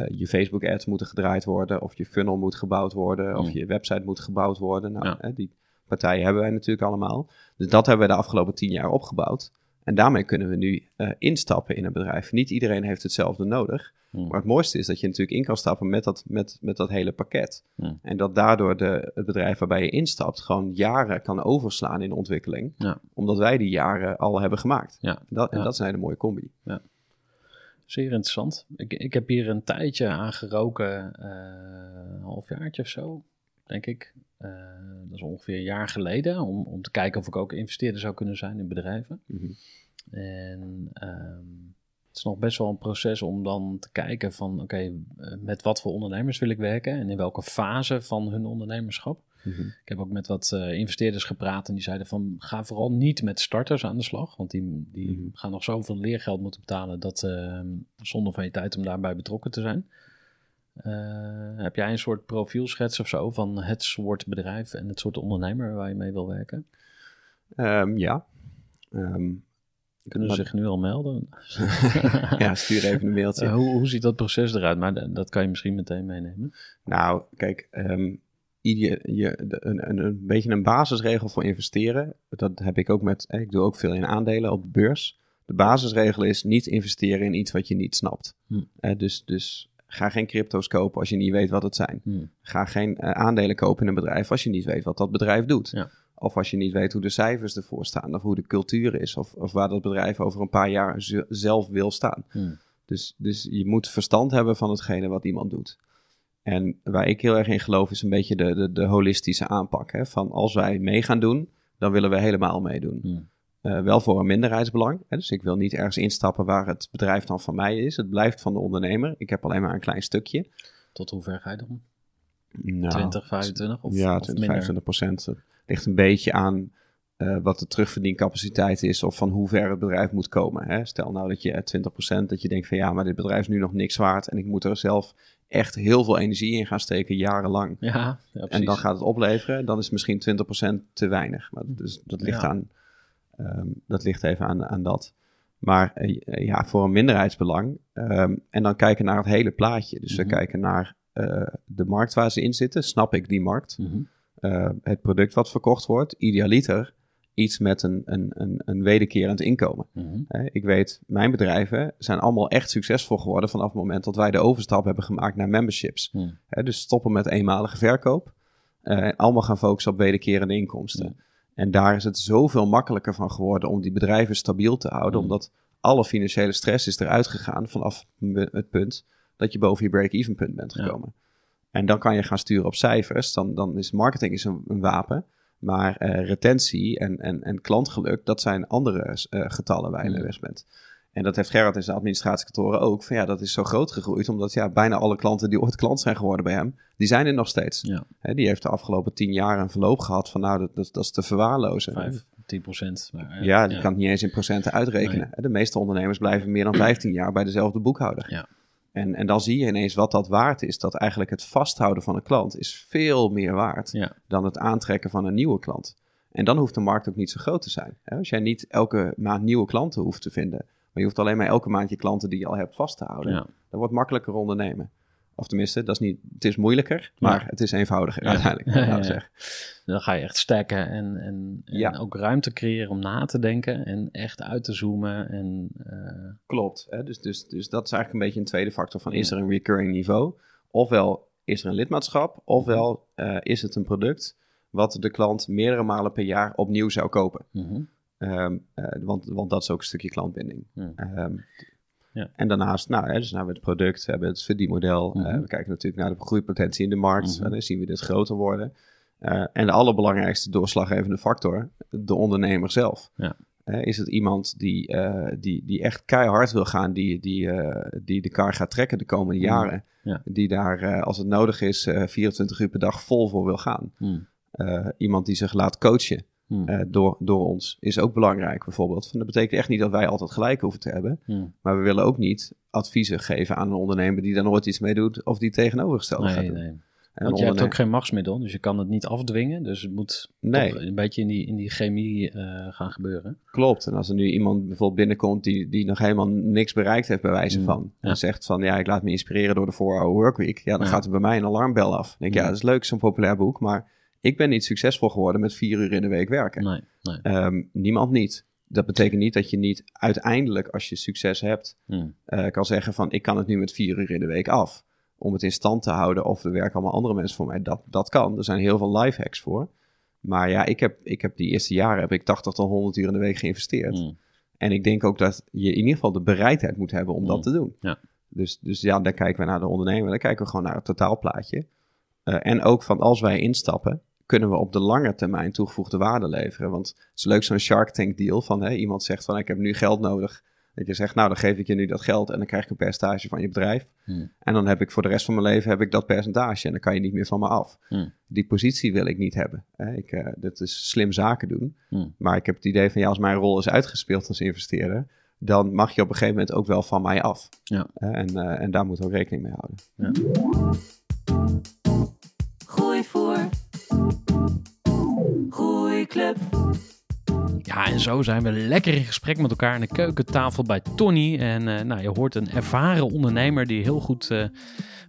je Facebook ads moeten gedraaid worden, of je funnel moet gebouwd worden, of Mm. je website moet gebouwd worden. Nou, Ja. hè, die partijen hebben wij natuurlijk allemaal. Dus dat hebben we de afgelopen tien jaar opgebouwd. En daarmee kunnen we nu eh, instappen in een bedrijf. Niet iedereen heeft hetzelfde nodig. Mhm. Maar het mooiste is dat je natuurlijk in kan stappen met dat, met, met dat hele pakket. Hmm. En dat daardoor de, het bedrijf waarbij je instapt gewoon jaren kan overslaan in ontwikkeling. Ja. Omdat wij die jaren al hebben gemaakt. Ja. Dat, en Ja. dat is een hele mooie combi. Zeer interessant. Ik, ik heb hier een tijdje aan geroken, eh, een halfjaartje of zo, denk ik. Eh, dat is ongeveer een jaar geleden, om, om te kijken of ik ook investeerder zou kunnen zijn in bedrijven. Mhm. En ehm, het is nog best wel een proces om dan te kijken van, oké, eh, met wat voor ondernemers wil ik werken en in welke fase van hun ondernemerschap. Mhm. Ik heb ook met wat eh, investeerders gepraat en die zeiden van ga vooral niet met starters aan de slag. Want die, die Mhm. gaan nog zoveel leergeld moeten betalen dat eh zonde van je tijd om daarbij betrokken te zijn. Eh, heb jij een soort profielschets of zo van het soort bedrijf en het soort ondernemer waar je mee wil werken? Ehm, ja. Ehm, Kunnen ze zich nu al melden? [LAUGHS] ja, stuur even een mailtje. [LAUGHS] Hoe, hoe ziet dat proces eruit? Maar dat kan je misschien meteen meenemen. Nou, kijk, ehm, je, een, een, een beetje een basisregel voor investeren. Dat heb ik ook met, eh, ik doe ook veel in aandelen op de beurs. De basisregel is niet investeren in iets wat je niet snapt. Hm. Eh, dus, dus ga geen crypto's kopen als je niet weet wat het zijn. Hmm. Ga geen eh, aandelen kopen in een bedrijf als je niet weet wat dat bedrijf doet. Ja. Of als je niet weet hoe de cijfers ervoor staan, of hoe de cultuur is, of, of waar dat bedrijf over een paar jaar ze- zelf wil staan. Hmm. Dus, dus je moet verstand hebben van hetgene wat iemand doet. En waar ik heel erg in geloof is een beetje de, de, de holistische aanpak. Hè? Van als wij mee gaan doen, dan willen we helemaal meedoen. Hmm. Eh, wel voor een minderheidsbelang. Hè? Dus ik wil niet ergens instappen waar het bedrijf dan van mij is. Het blijft van de ondernemer. Ik heb alleen maar een klein stukje. Tot hoe ver ga je dan? Nou, 20, 25 of, ja, of 20, minder? 25 procent. Het ligt een beetje aan eh, wat de terugverdiencapaciteit is of van hoe ver het bedrijf moet komen. Hè? Stel nou dat je eh, 20 procent, dat je denkt van ja, maar dit bedrijf is nu nog niks waard en ik moet er zelf echt heel veel energie in gaan steken, jarenlang. Ja, ja precies. En dan gaat het opleveren, dan is misschien 20% te weinig. Maar dus, dat, ligt Ja. aan, ehm, dat ligt even aan, aan dat. Maar eh, ja, voor een minderheidsbelang. ehm, en dan kijken naar het hele plaatje. Dus we Mhm. kijken naar eh, de markt waar ze in zitten. Snap ik die markt? Mhm. Eh, het product wat verkocht wordt. Idealiter iets met een, een, een, een wederkerend inkomen. Mhm. Ik weet, mijn bedrijven zijn allemaal echt succesvol geworden vanaf het moment dat wij de overstap hebben gemaakt naar memberships. Dus stoppen met eenmalige verkoop. eh, en allemaal gaan focussen op wederkerende inkomsten. En daar is het zoveel makkelijker van geworden om die bedrijven stabiel te houden. Hmm. Omdat alle financiële stress is eruit gegaan vanaf het punt dat je boven je break-even punt bent Ja. gekomen. En dan kan je gaan sturen op cijfers. Dan, dan is marketing is een, een wapen. Maar eh, retentie en, en, en klantgeluk, dat zijn andere eh, getallen waar je Hmm. mee weg bent. En dat heeft Gerard in zijn administratiekantoren ook. Van ja, dat is zo groot gegroeid. Omdat ja, bijna alle klanten die ooit klant zijn geworden bij hem, die zijn er nog steeds. Ja. Die heeft de afgelopen tien jaar een verloop gehad van nou, dat, dat, dat is te verwaarlozen. 5, 10 procent. Maar, eh, Ja, die kan het niet eens in procenten uitrekenen. De meeste ondernemers blijven meer dan 15 jaar bij dezelfde boekhouder. Ja. En, en dan zie je ineens wat dat waard is. Dat eigenlijk het vasthouden van een klant is veel meer waard Ja. dan het aantrekken van een nieuwe klant. En dan hoeft de markt ook niet zo groot te zijn. Als jij niet elke maand nieuwe klanten hoeft te vinden, maar je hoeft alleen maar elke maand je klanten die je al hebt vast te houden, Ja. dan wordt het makkelijker ondernemen. Of tenminste, dat is niet, het is moeilijker, maar Ja. het is eenvoudiger Ja. uiteindelijk. [LAUGHS] Ja. Dan ga je echt stacken en, en, en ook ruimte creëren om na te denken en echt uit te zoomen. En, eh, Klopt. Hè? Dus, dus, dus dat is eigenlijk een beetje een tweede factor van is er een recurring niveau? Ofwel is er een lidmaatschap, ofwel eh, is het een product wat de klant meerdere malen per jaar opnieuw zou kopen. mhm. Ehm, eh, want, want dat is ook een stukje klantbinding. Ja. Ehm, Ja. En daarnaast, nou, hè, dus nou het product, we hebben het verdienmodel. Mhm. eh, we kijken natuurlijk naar de groeipotentie in de markt. Mhm. En dan zien we dit groter worden. Eh, en de allerbelangrijkste doorslaggevende factor, de ondernemer zelf. Ja. Eh, is het iemand die, eh, die, die echt keihard wil gaan, die, die, eh, die de kar gaat trekken de komende Mhm. jaren. Ja. Die daar, eh, als het nodig is, eh 24 uur per dag vol voor wil gaan. Eh, iemand die zich laat coachen Hmm. eh, door, door ons is ook belangrijk bijvoorbeeld. Van, dat betekent echt niet dat wij altijd gelijk hoeven te hebben. Hmm. Maar we willen ook niet adviezen geven aan een ondernemer die daar nooit iets mee doet of die tegenovergestelde gaat Nee, doen. nee. En Want je hebt ook geen machtsmiddel, dus je kan het niet afdwingen. Dus het moet Nee. een beetje in die, in die chemie eh, gaan gebeuren. Klopt. En als er nu iemand bijvoorbeeld binnenkomt die, die nog helemaal niks bereikt heeft bij wijze Mm, van. En zegt van ja, ik laat me inspireren door de 4-hour workweek. Ja, dan Ja. gaat er bij mij een alarmbel af. Dan denk ik, Ja. dat is leuk, zo'n populair boek. Maar ik ben niet succesvol geworden met vier uur in de week werken. Nee, nee. Ehm, niemand niet. Dat betekent niet dat je niet uiteindelijk, als je succes hebt, Hmm. eh, kan zeggen van ik kan het nu met vier uur in de week af. Om het in stand te houden of er werken allemaal andere mensen voor mij. Dat, dat kan. Er zijn heel veel life hacks voor. Maar ja, ik heb, ik heb die eerste jaren heb ik 80 tot 100 uur in de week geïnvesteerd. Hmm. En ik denk ook dat je in ieder geval de bereidheid moet hebben om dat Mm. te doen. Ja. Dus, dus ja, dan kijken we naar de ondernemer. Dan kijken we gewoon naar het totaalplaatje. Eh, en ook van als wij instappen, kunnen we op de lange termijn toegevoegde waarde leveren. Want het is leuk zo'n Shark Tank deal van hè, iemand zegt van ik heb nu geld nodig. Dat je zegt nou dan geef ik je nu dat geld en dan krijg ik een percentage van je bedrijf. Hmm. En dan heb ik voor de rest van mijn leven heb ik dat percentage en dan kan je niet meer van me af. Hmm. Die positie wil ik niet hebben. Hè. Ik, eh, dit is slim zaken doen. Hmm. Maar ik heb het idee van ja, als mijn rol is uitgespeeld als investeerder, dan mag je op een gegeven moment ook wel van mij af. Ja. En, eh, en daar moeten we ook rekening mee houden. Gooi voor. Groeiclub. Ja, en zo zijn we lekker in gesprek met elkaar aan de keukentafel bij Tony. En eh, nou, je hoort een ervaren ondernemer die heel goed eh,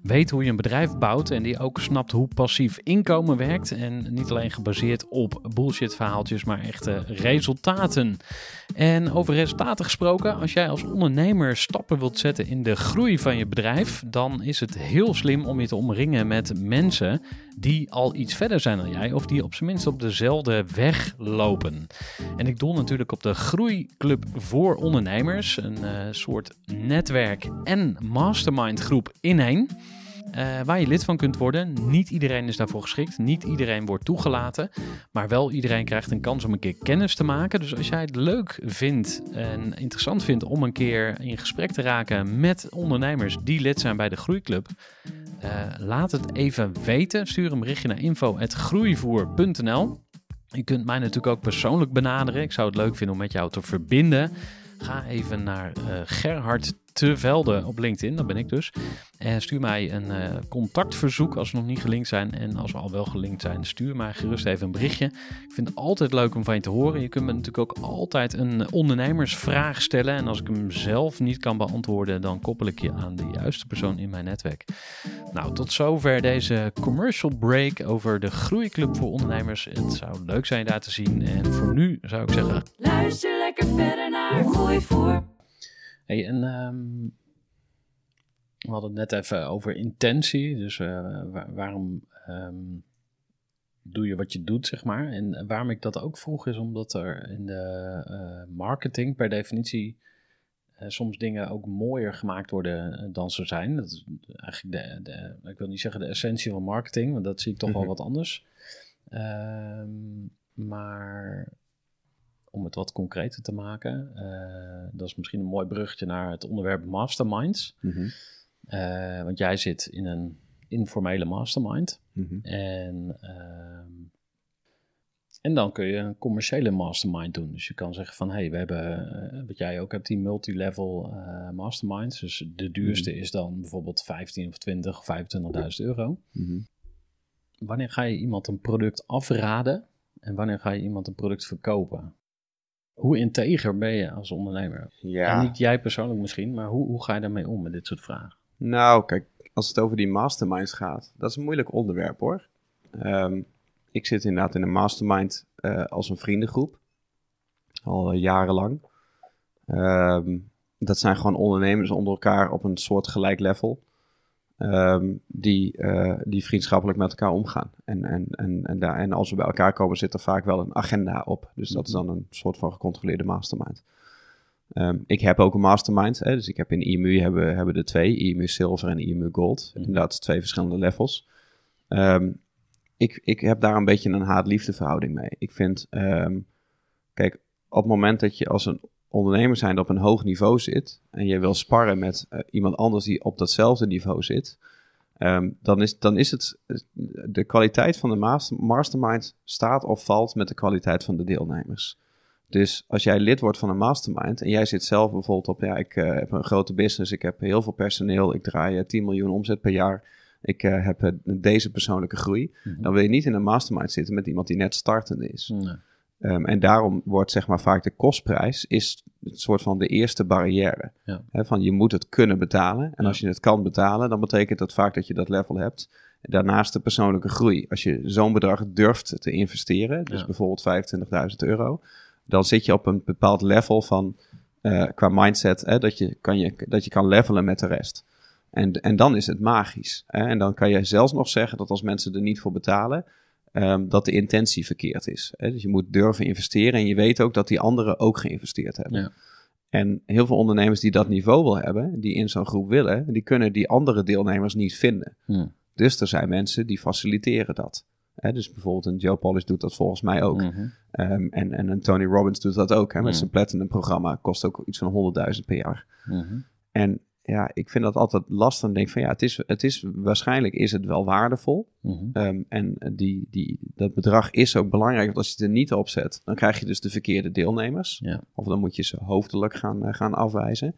weet hoe je een bedrijf bouwt. En die ook snapt hoe passief inkomen werkt. En niet alleen gebaseerd op bullshit verhaaltjes, maar echte resultaten. En over resultaten gesproken, als jij als ondernemer stappen wilt zetten in de groei van je bedrijf, dan is het heel slim om je te omringen met mensen die al iets verder zijn dan jij, of die op zijn minst op dezelfde weg lopen. En ik doel natuurlijk op de Groeiclub voor Ondernemers, een eh, soort netwerk en mastermind groep in eh, waar je lid van kunt worden. Niet iedereen is daarvoor geschikt. Niet iedereen wordt toegelaten. Maar wel iedereen krijgt een kans om een keer kennis te maken. Dus als jij het leuk vindt en interessant vindt om een keer in gesprek te raken met ondernemers die lid zijn bij de Groeiclub. eh, laat het even weten. Stuur een berichtje naar info.groeivoer.nl. Je kunt mij natuurlijk ook persoonlijk benaderen. Ik zou het leuk vinden om met jou te verbinden. Ga even naar eh, Gerhard Te Velde op LinkedIn, dat ben ik dus. En stuur mij een eh, contactverzoek als we nog niet gelinkt zijn. En als we al wel gelinkt zijn, stuur mij gerust even een berichtje. Ik vind het altijd leuk om van je te horen. Je kunt me natuurlijk ook altijd een ondernemersvraag stellen. En als ik hem zelf niet kan beantwoorden, dan koppel ik je aan de juiste persoon in mijn netwerk. Nou, tot zover deze commercial break over de Groeiclub voor Ondernemers. Het zou leuk zijn daar te zien. En voor nu zou ik zeggen, Luister lekker verder naar Gooi voor. Hey, en ehm, we hadden het net even over intentie. Dus eh, wa- waarom ehm, doe je wat je doet, zeg maar. En waarom ik dat ook vroeg is omdat er in de eh, marketing per definitie eh, soms dingen ook mooier gemaakt worden dan ze zijn. Dat is eigenlijk de, de, ik wil niet zeggen de essentie van marketing, want dat zie ik toch wel Mhm. wat anders. Ehm, maar om het wat concreter te maken, eh, dat is misschien een mooi bruggetje naar het onderwerp masterminds. Mhm. Eh, want jij zit in een informele mastermind. Mhm. En, ehm, en dan kun je een commerciële mastermind doen. Dus je kan zeggen van, hé, hey, we hebben, eh, wat jij ook hebt, die multilevel eh masterminds. Dus de duurste Mhm. is dan bijvoorbeeld 15 of 20 of 25.000 euro. Wanneer ga je iemand een product afraden en wanneer ga je iemand een product verkopen? Hoe integer ben je als ondernemer? Ja. En niet jij persoonlijk misschien, maar hoe, hoe ga je daarmee om met dit soort vragen? Nou, kijk, als het over die masterminds gaat, dat is een moeilijk onderwerp hoor. Ehm, ik zit inderdaad in een mastermind eh, als een vriendengroep, al eh, jarenlang. Ehm, dat zijn gewoon ondernemers onder elkaar op een soort gelijk level, ehm, die, eh, die vriendschappelijk met elkaar omgaan. En, en, en, en, daar, en als we bij elkaar komen, zit er vaak wel een agenda op. Dus dat is dan een soort van gecontroleerde mastermind. Ehm, ik heb ook een mastermind. Hè, dus ik heb in IMU hebben, hebben er twee. IMU Silver en IMU Gold. Mhm. Inderdaad, twee verschillende levels. Ehm, ik, ik heb daar een beetje een haat-liefde verhouding mee. Ik vind, kijk, op het moment dat je als een ondernemer zijn op een hoog niveau zit en je wil sparren met eh, iemand anders die op datzelfde niveau zit, ehm, dan, is, dan is het de kwaliteit van de master- mastermind staat of valt met de kwaliteit van de deelnemers. Dus als jij lid wordt van een mastermind en jij zit zelf bijvoorbeeld op, ja, ik eh, heb een grote business, ik heb heel veel personeel, ik draai eh, 10 miljoen omzet per jaar, ik eh, heb eh, deze persoonlijke groei, Mhm. dan wil je niet in een mastermind zitten met iemand die net startende is. Nee. Ehm, en daarom wordt zeg maar vaak de kostprijs is een soort van de eerste barrière. Ja. Van je moet het kunnen betalen. En Ja. als je het kan betalen, dan betekent dat vaak dat je dat level hebt. Daarnaast de persoonlijke groei. Als je zo'n bedrag durft te investeren, dus Ja. bijvoorbeeld 25.000 euro, dan zit je op een bepaald level van eh, qua mindset hè, dat, je kan je, dat je kan levelen met de rest. En, en dan is het magisch. Hè? En dan kan je zelfs nog zeggen dat als mensen er niet voor betalen, ehm, dat de intentie verkeerd is. Hè? Dus je moet durven investeren en je weet ook dat die anderen ook geïnvesteerd hebben. Ja. En heel veel ondernemers die dat niveau wil hebben, die in zo'n groep willen, die kunnen die andere deelnemers niet vinden. Dus er zijn mensen die faciliteren dat. Hè? Dus bijvoorbeeld een Joe Polish doet dat volgens mij ook. Mhm. Ehm, en, en een Tony Robbins doet dat ook. Hè? Met Mm. zijn Platinum programma kost ook iets van 100.000 per jaar. Mhm. En ja, ik vind dat altijd lastig. Dan denk van ja, het is, het is, waarschijnlijk is het wel waardevol. Mhm. Ehm, en die, die, dat bedrag is ook belangrijk. Want als je het er niet op zet, dan krijg je dus de verkeerde deelnemers. Ja. Of dan moet je ze hoofdelijk gaan, eh, gaan afwijzen.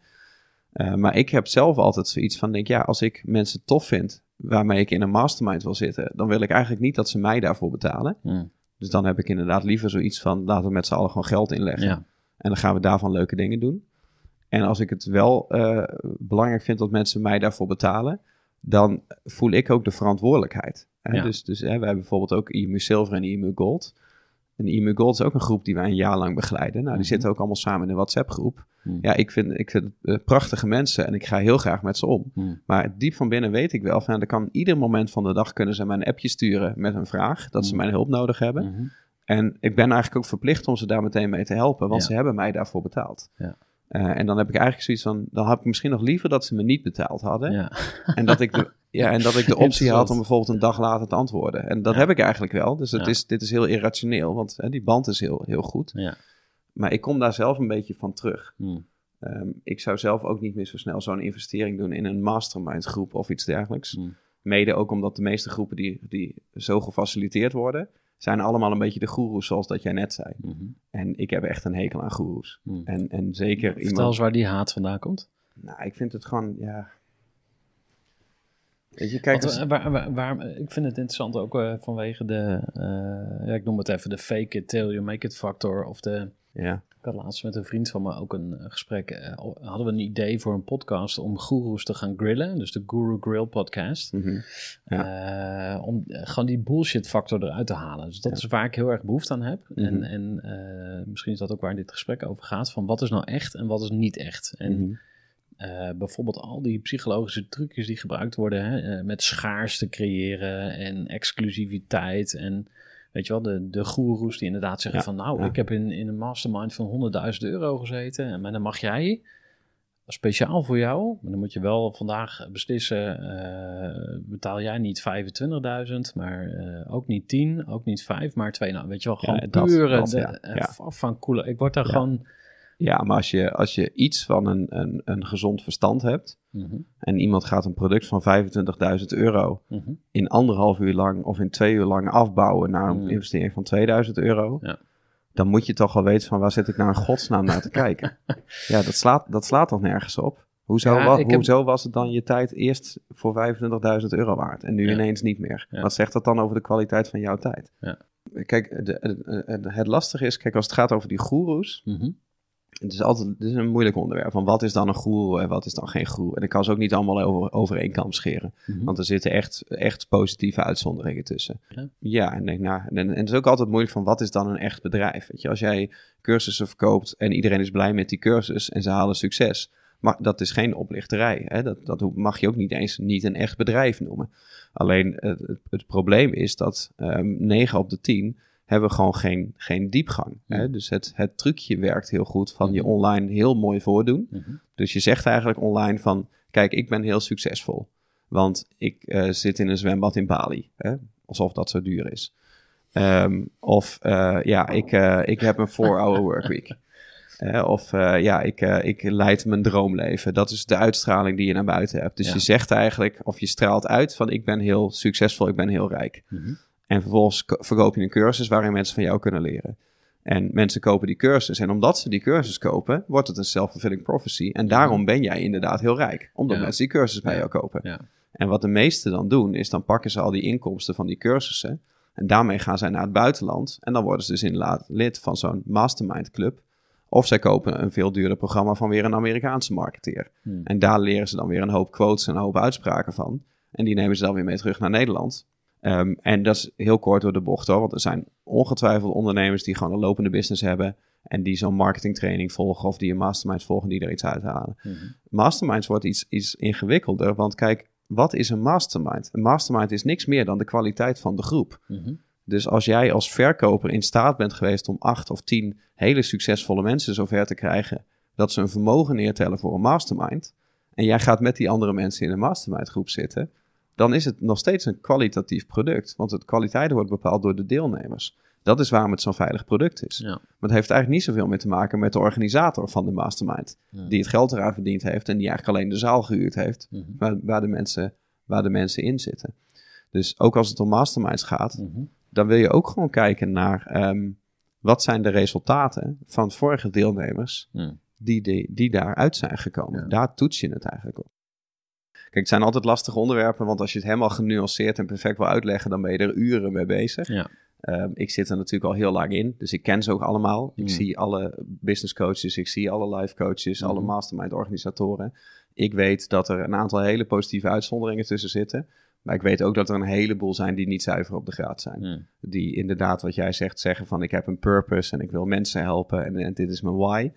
Eh, maar ik heb zelf altijd zoiets van, denk ja, als ik mensen tof vind waarmee ik in een mastermind wil zitten, dan wil ik eigenlijk niet dat ze mij daarvoor betalen. Hm. Dus dan heb ik inderdaad liever zoiets van, laten we met z'n allen gewoon geld inleggen. Ja. En dan gaan we daarvan leuke dingen doen. En als ik het wel eh, belangrijk vind dat mensen mij daarvoor betalen, dan voel ik ook de verantwoordelijkheid. Hè? Ja. Dus, dus hè, we hebben bijvoorbeeld ook IMU Silver en IMU Gold. En IMU Gold is ook een groep die wij een jaar lang begeleiden. Nou, die Mhm. zitten ook allemaal samen in een WhatsApp-groep. Hm. Ja, ik vind, ik vind het eh, prachtige mensen en ik ga heel graag met ze om. Hm. Maar diep van binnen weet ik wel van, er kan ieder moment van de dag kunnen ze mij een appje sturen met een vraag, dat ze Mhm. mijn hulp nodig hebben. Mhm. En ik ben eigenlijk ook verplicht om ze daar meteen mee te helpen, want Ja. ze hebben mij daarvoor betaald. Ja. Eh, en dan heb ik eigenlijk zoiets van, dan had ik misschien nog liever dat ze me niet betaald hadden. Ja. En, dat ik de, ja, en dat ik de [LAUGHS] optie had om bijvoorbeeld een dag later te antwoorden. En dat Ja. heb ik eigenlijk wel. Dus het Ja. is, dit is heel irrationeel, want hè, die band is heel, heel goed. Ja. Maar ik kom daar zelf een beetje van terug. Hm. Ehm, ik zou zelf ook niet meer zo snel zo'n investering doen in een mastermind groep of iets dergelijks. Hm. Mede ook omdat de meeste groepen die, die zo gefaciliteerd worden, zijn allemaal een beetje de goeroes zoals dat jij net zei. Mhm. En ik heb echt een hekel aan goeroes. Hm. En, en zeker Vertel iemand... eens waar die haat vandaan komt. Nou, ik vind het gewoon, ja... Weet je, kijk, Want, als- waar, waar, waar- ik vind het interessant ook eh, vanwege de, eh, ja, ik noem het even de fake it till you make it factor. Of de, ja. ik had laatst met een vriend van me ook een eh, gesprek. eh, hadden we een idee voor een podcast om goeroes te gaan grillen. Dus de Guru Grill podcast. mhm. Eh, om gewoon die bullshit factor eruit te halen. Dus dat Ja. is waar ik heel erg behoefte aan heb. Mhm. En, en eh, misschien is dat ook waar dit gesprek over gaat. Van wat is nou echt en wat is niet echt. En Mhm. bijvoorbeeld al die psychologische trucjes die gebruikt worden. Hè, met schaarste creëren en exclusiviteit. En weet je wel, de, de goeroes die inderdaad zeggen Ja, van... Nou, ja. ik heb in, in een mastermind van 100.000 euro gezeten. En maar dan mag jij speciaal voor jou. Maar dan moet je wel vandaag beslissen, eh, betaal jij niet 25.000, maar eh, ook niet 10, ook niet 5, maar 2. Nou, weet je wel, gewoon Ja, dat- pure dat, de- ja, eh, af van coole. Ik word daar gewoon... Ja, maar als je, als je iets van een, een, een gezond verstand hebt Mhm, en iemand gaat een product van 25.000 euro mhm. in anderhalf uur lang of in twee uur lang afbouwen naar een Mm. investering van 2000 euro, Ja. dan moet je toch wel weten van waar zit ik nou in godsnaam naar te kijken. [LAUGHS] Ja, dat slaat, dat slaat toch nergens op? Hoezo, Ja, wa- ik heb- hoezo was het dan je tijd eerst voor 25.000 euro waard en nu Ja. ineens niet meer? Wat zegt dat dan over de kwaliteit van jouw tijd? Ja. Kijk, de, de- de- het lastige is, kijk, als het gaat over die goeroes, Mhm. Het is altijd het is een moeilijk onderwerp. Van wat is dan een goeroe en wat is dan geen goeroe? En ik kan ze ook niet allemaal over, over één kam scheren. Mhm. Want er zitten echt, echt positieve uitzonderingen tussen. Ja. Ja, en, denk, nou, en, en het is ook altijd moeilijk van wat is dan een echt bedrijf? Weet je, als jij cursussen verkoopt en iedereen is blij met die cursus en ze halen succes. Maar dat is geen oplichterij. Hè? Dat, dat mag je ook niet eens niet een echt bedrijf noemen. Alleen het, het, het probleem is dat ehm 9 op de 10 hebben gewoon geen, geen diepgang. Hè? Dus het, het trucje werkt heel goed van je Mhm. online heel mooi voordoen. Mhm. Dus je zegt eigenlijk online van, kijk, ik ben heel succesvol. Want ik eh, zit in een zwembad in Bali. Hè? Alsof dat zo duur is. Ehm, of eh, ja, ik, eh, ik heb een 4-hour workweek. [LAUGHS] Of ja, ik, ik leid mijn droomleven. Dat is de uitstraling die je naar buiten hebt. Dus Ja. je zegt eigenlijk, of je straalt uit van ik ben heel succesvol, ik ben heel rijk. Mhm. En vervolgens ko- verkoop je een cursus waarin mensen van jou kunnen leren. En mensen kopen die cursus. En omdat ze die cursus kopen, wordt het een self-fulfilling prophecy. En daarom ben jij inderdaad heel rijk. Omdat Ja. mensen die cursus bij jou kopen. Ja. En wat de meesten dan doen, is dan pakken ze al die inkomsten van die cursussen. En daarmee gaan zij naar het buitenland. En dan worden ze dus inderdaad lid van zo'n mastermind club. Of zij kopen een veel duurder programma van weer een Amerikaanse marketeer. Hmm. En daar leren ze dan weer een hoop quotes en een hoop uitspraken van. En die nemen ze dan weer mee terug naar Nederland. Ehm, en dat is heel kort door de bocht hoor. Want er zijn ongetwijfeld ondernemers die gewoon een lopende business hebben. En die zo'n marketingtraining volgen of die een mastermind volgen die er iets uithalen. Mhm. Masterminds wordt iets, iets ingewikkelder. Want kijk, wat is een mastermind? Een mastermind is niks meer dan de kwaliteit van de groep. Mhm. Dus als jij als verkoper in staat bent geweest om acht of tien hele succesvolle mensen zover te krijgen dat ze een vermogen neertellen voor een mastermind, en jij gaat met die andere mensen in een mastermind groep zitten, dan is het nog steeds een kwalitatief product. Want het kwaliteit wordt bepaald door de deelnemers. Dat is waarom het zo'n veilig product is. Ja. Maar het heeft eigenlijk niet zoveel meer te maken met de organisator van de mastermind. Ja. Die het geld eraan verdiend heeft en die eigenlijk alleen de zaal gehuurd heeft Mhm. waar, waar, de, mensen, waar de mensen in zitten. Dus ook als het om masterminds gaat, Mhm. dan wil je ook gewoon kijken naar ehm, wat zijn de resultaten van vorige deelnemers die, die, die daaruit zijn gekomen. Ja. Daar toets je het eigenlijk op. Kijk, het zijn altijd lastige onderwerpen, want als je het helemaal genuanceerd en perfect wil uitleggen, dan ben je er uren mee bezig. Ja. Ehm, ik zit er natuurlijk al heel lang in, dus ik ken ze ook allemaal. Ik Mm. zie alle business coaches, ik zie alle life coaches, alle Mhm. mastermind organisatoren. Ik weet dat er een aantal hele positieve uitzonderingen tussen zitten. Maar ik weet ook dat er een heleboel zijn die niet zuiver op de graad zijn. Mhm. Die inderdaad, wat jij zegt, zeggen van ik heb een purpose en ik wil mensen helpen en, en dit is mijn why.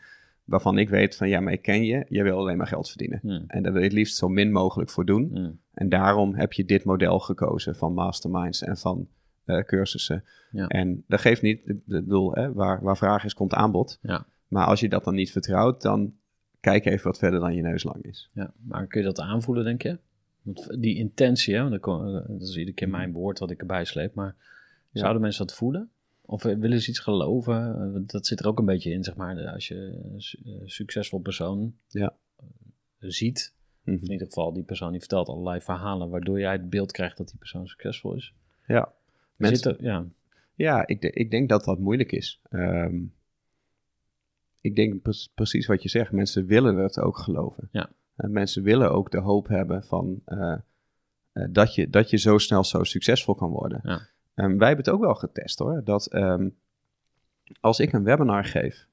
Waarvan ik weet van ja, maar ik ken je, je wil alleen maar geld verdienen. Mhm. En daar wil je het liefst zo min mogelijk voor doen. Mhm. En daarom heb je dit model gekozen van masterminds en van eh, cursussen. Ja. En dat geeft niet, ik bedoel, hè, waar, waar vraag is, komt aanbod. Ja. Maar als je dat dan niet vertrouwt, dan kijk even wat verder dan je neus lang is. Ja, maar kun je dat aanvoelen, denk je? Want die intentie, hè, want dat is iedere keer mijn woord wat ik erbij sleep, maar Ja. zouden mensen dat voelen? Of eh, willen ze iets geloven? Eh, Dat zit er ook een beetje in, zeg maar, als je een eh, succesvol persoon Ja. ziet, Mhm. of in ieder geval die persoon die vertelt allerlei verhalen, waardoor jij het beeld krijgt dat die persoon succesvol is. Ja. Mensen- zit er- ja, Ja, ik, de- ik denk dat dat moeilijk is. Ehm, ik denk pre- precies wat je zegt. Mensen willen het ook geloven. Ja. En mensen willen ook de hoop hebben van dat, je, dat je zo snel zo succesvol kan worden. Ja. En wij hebben het ook wel getest hoor. Dat ehm, als ik een webinar geef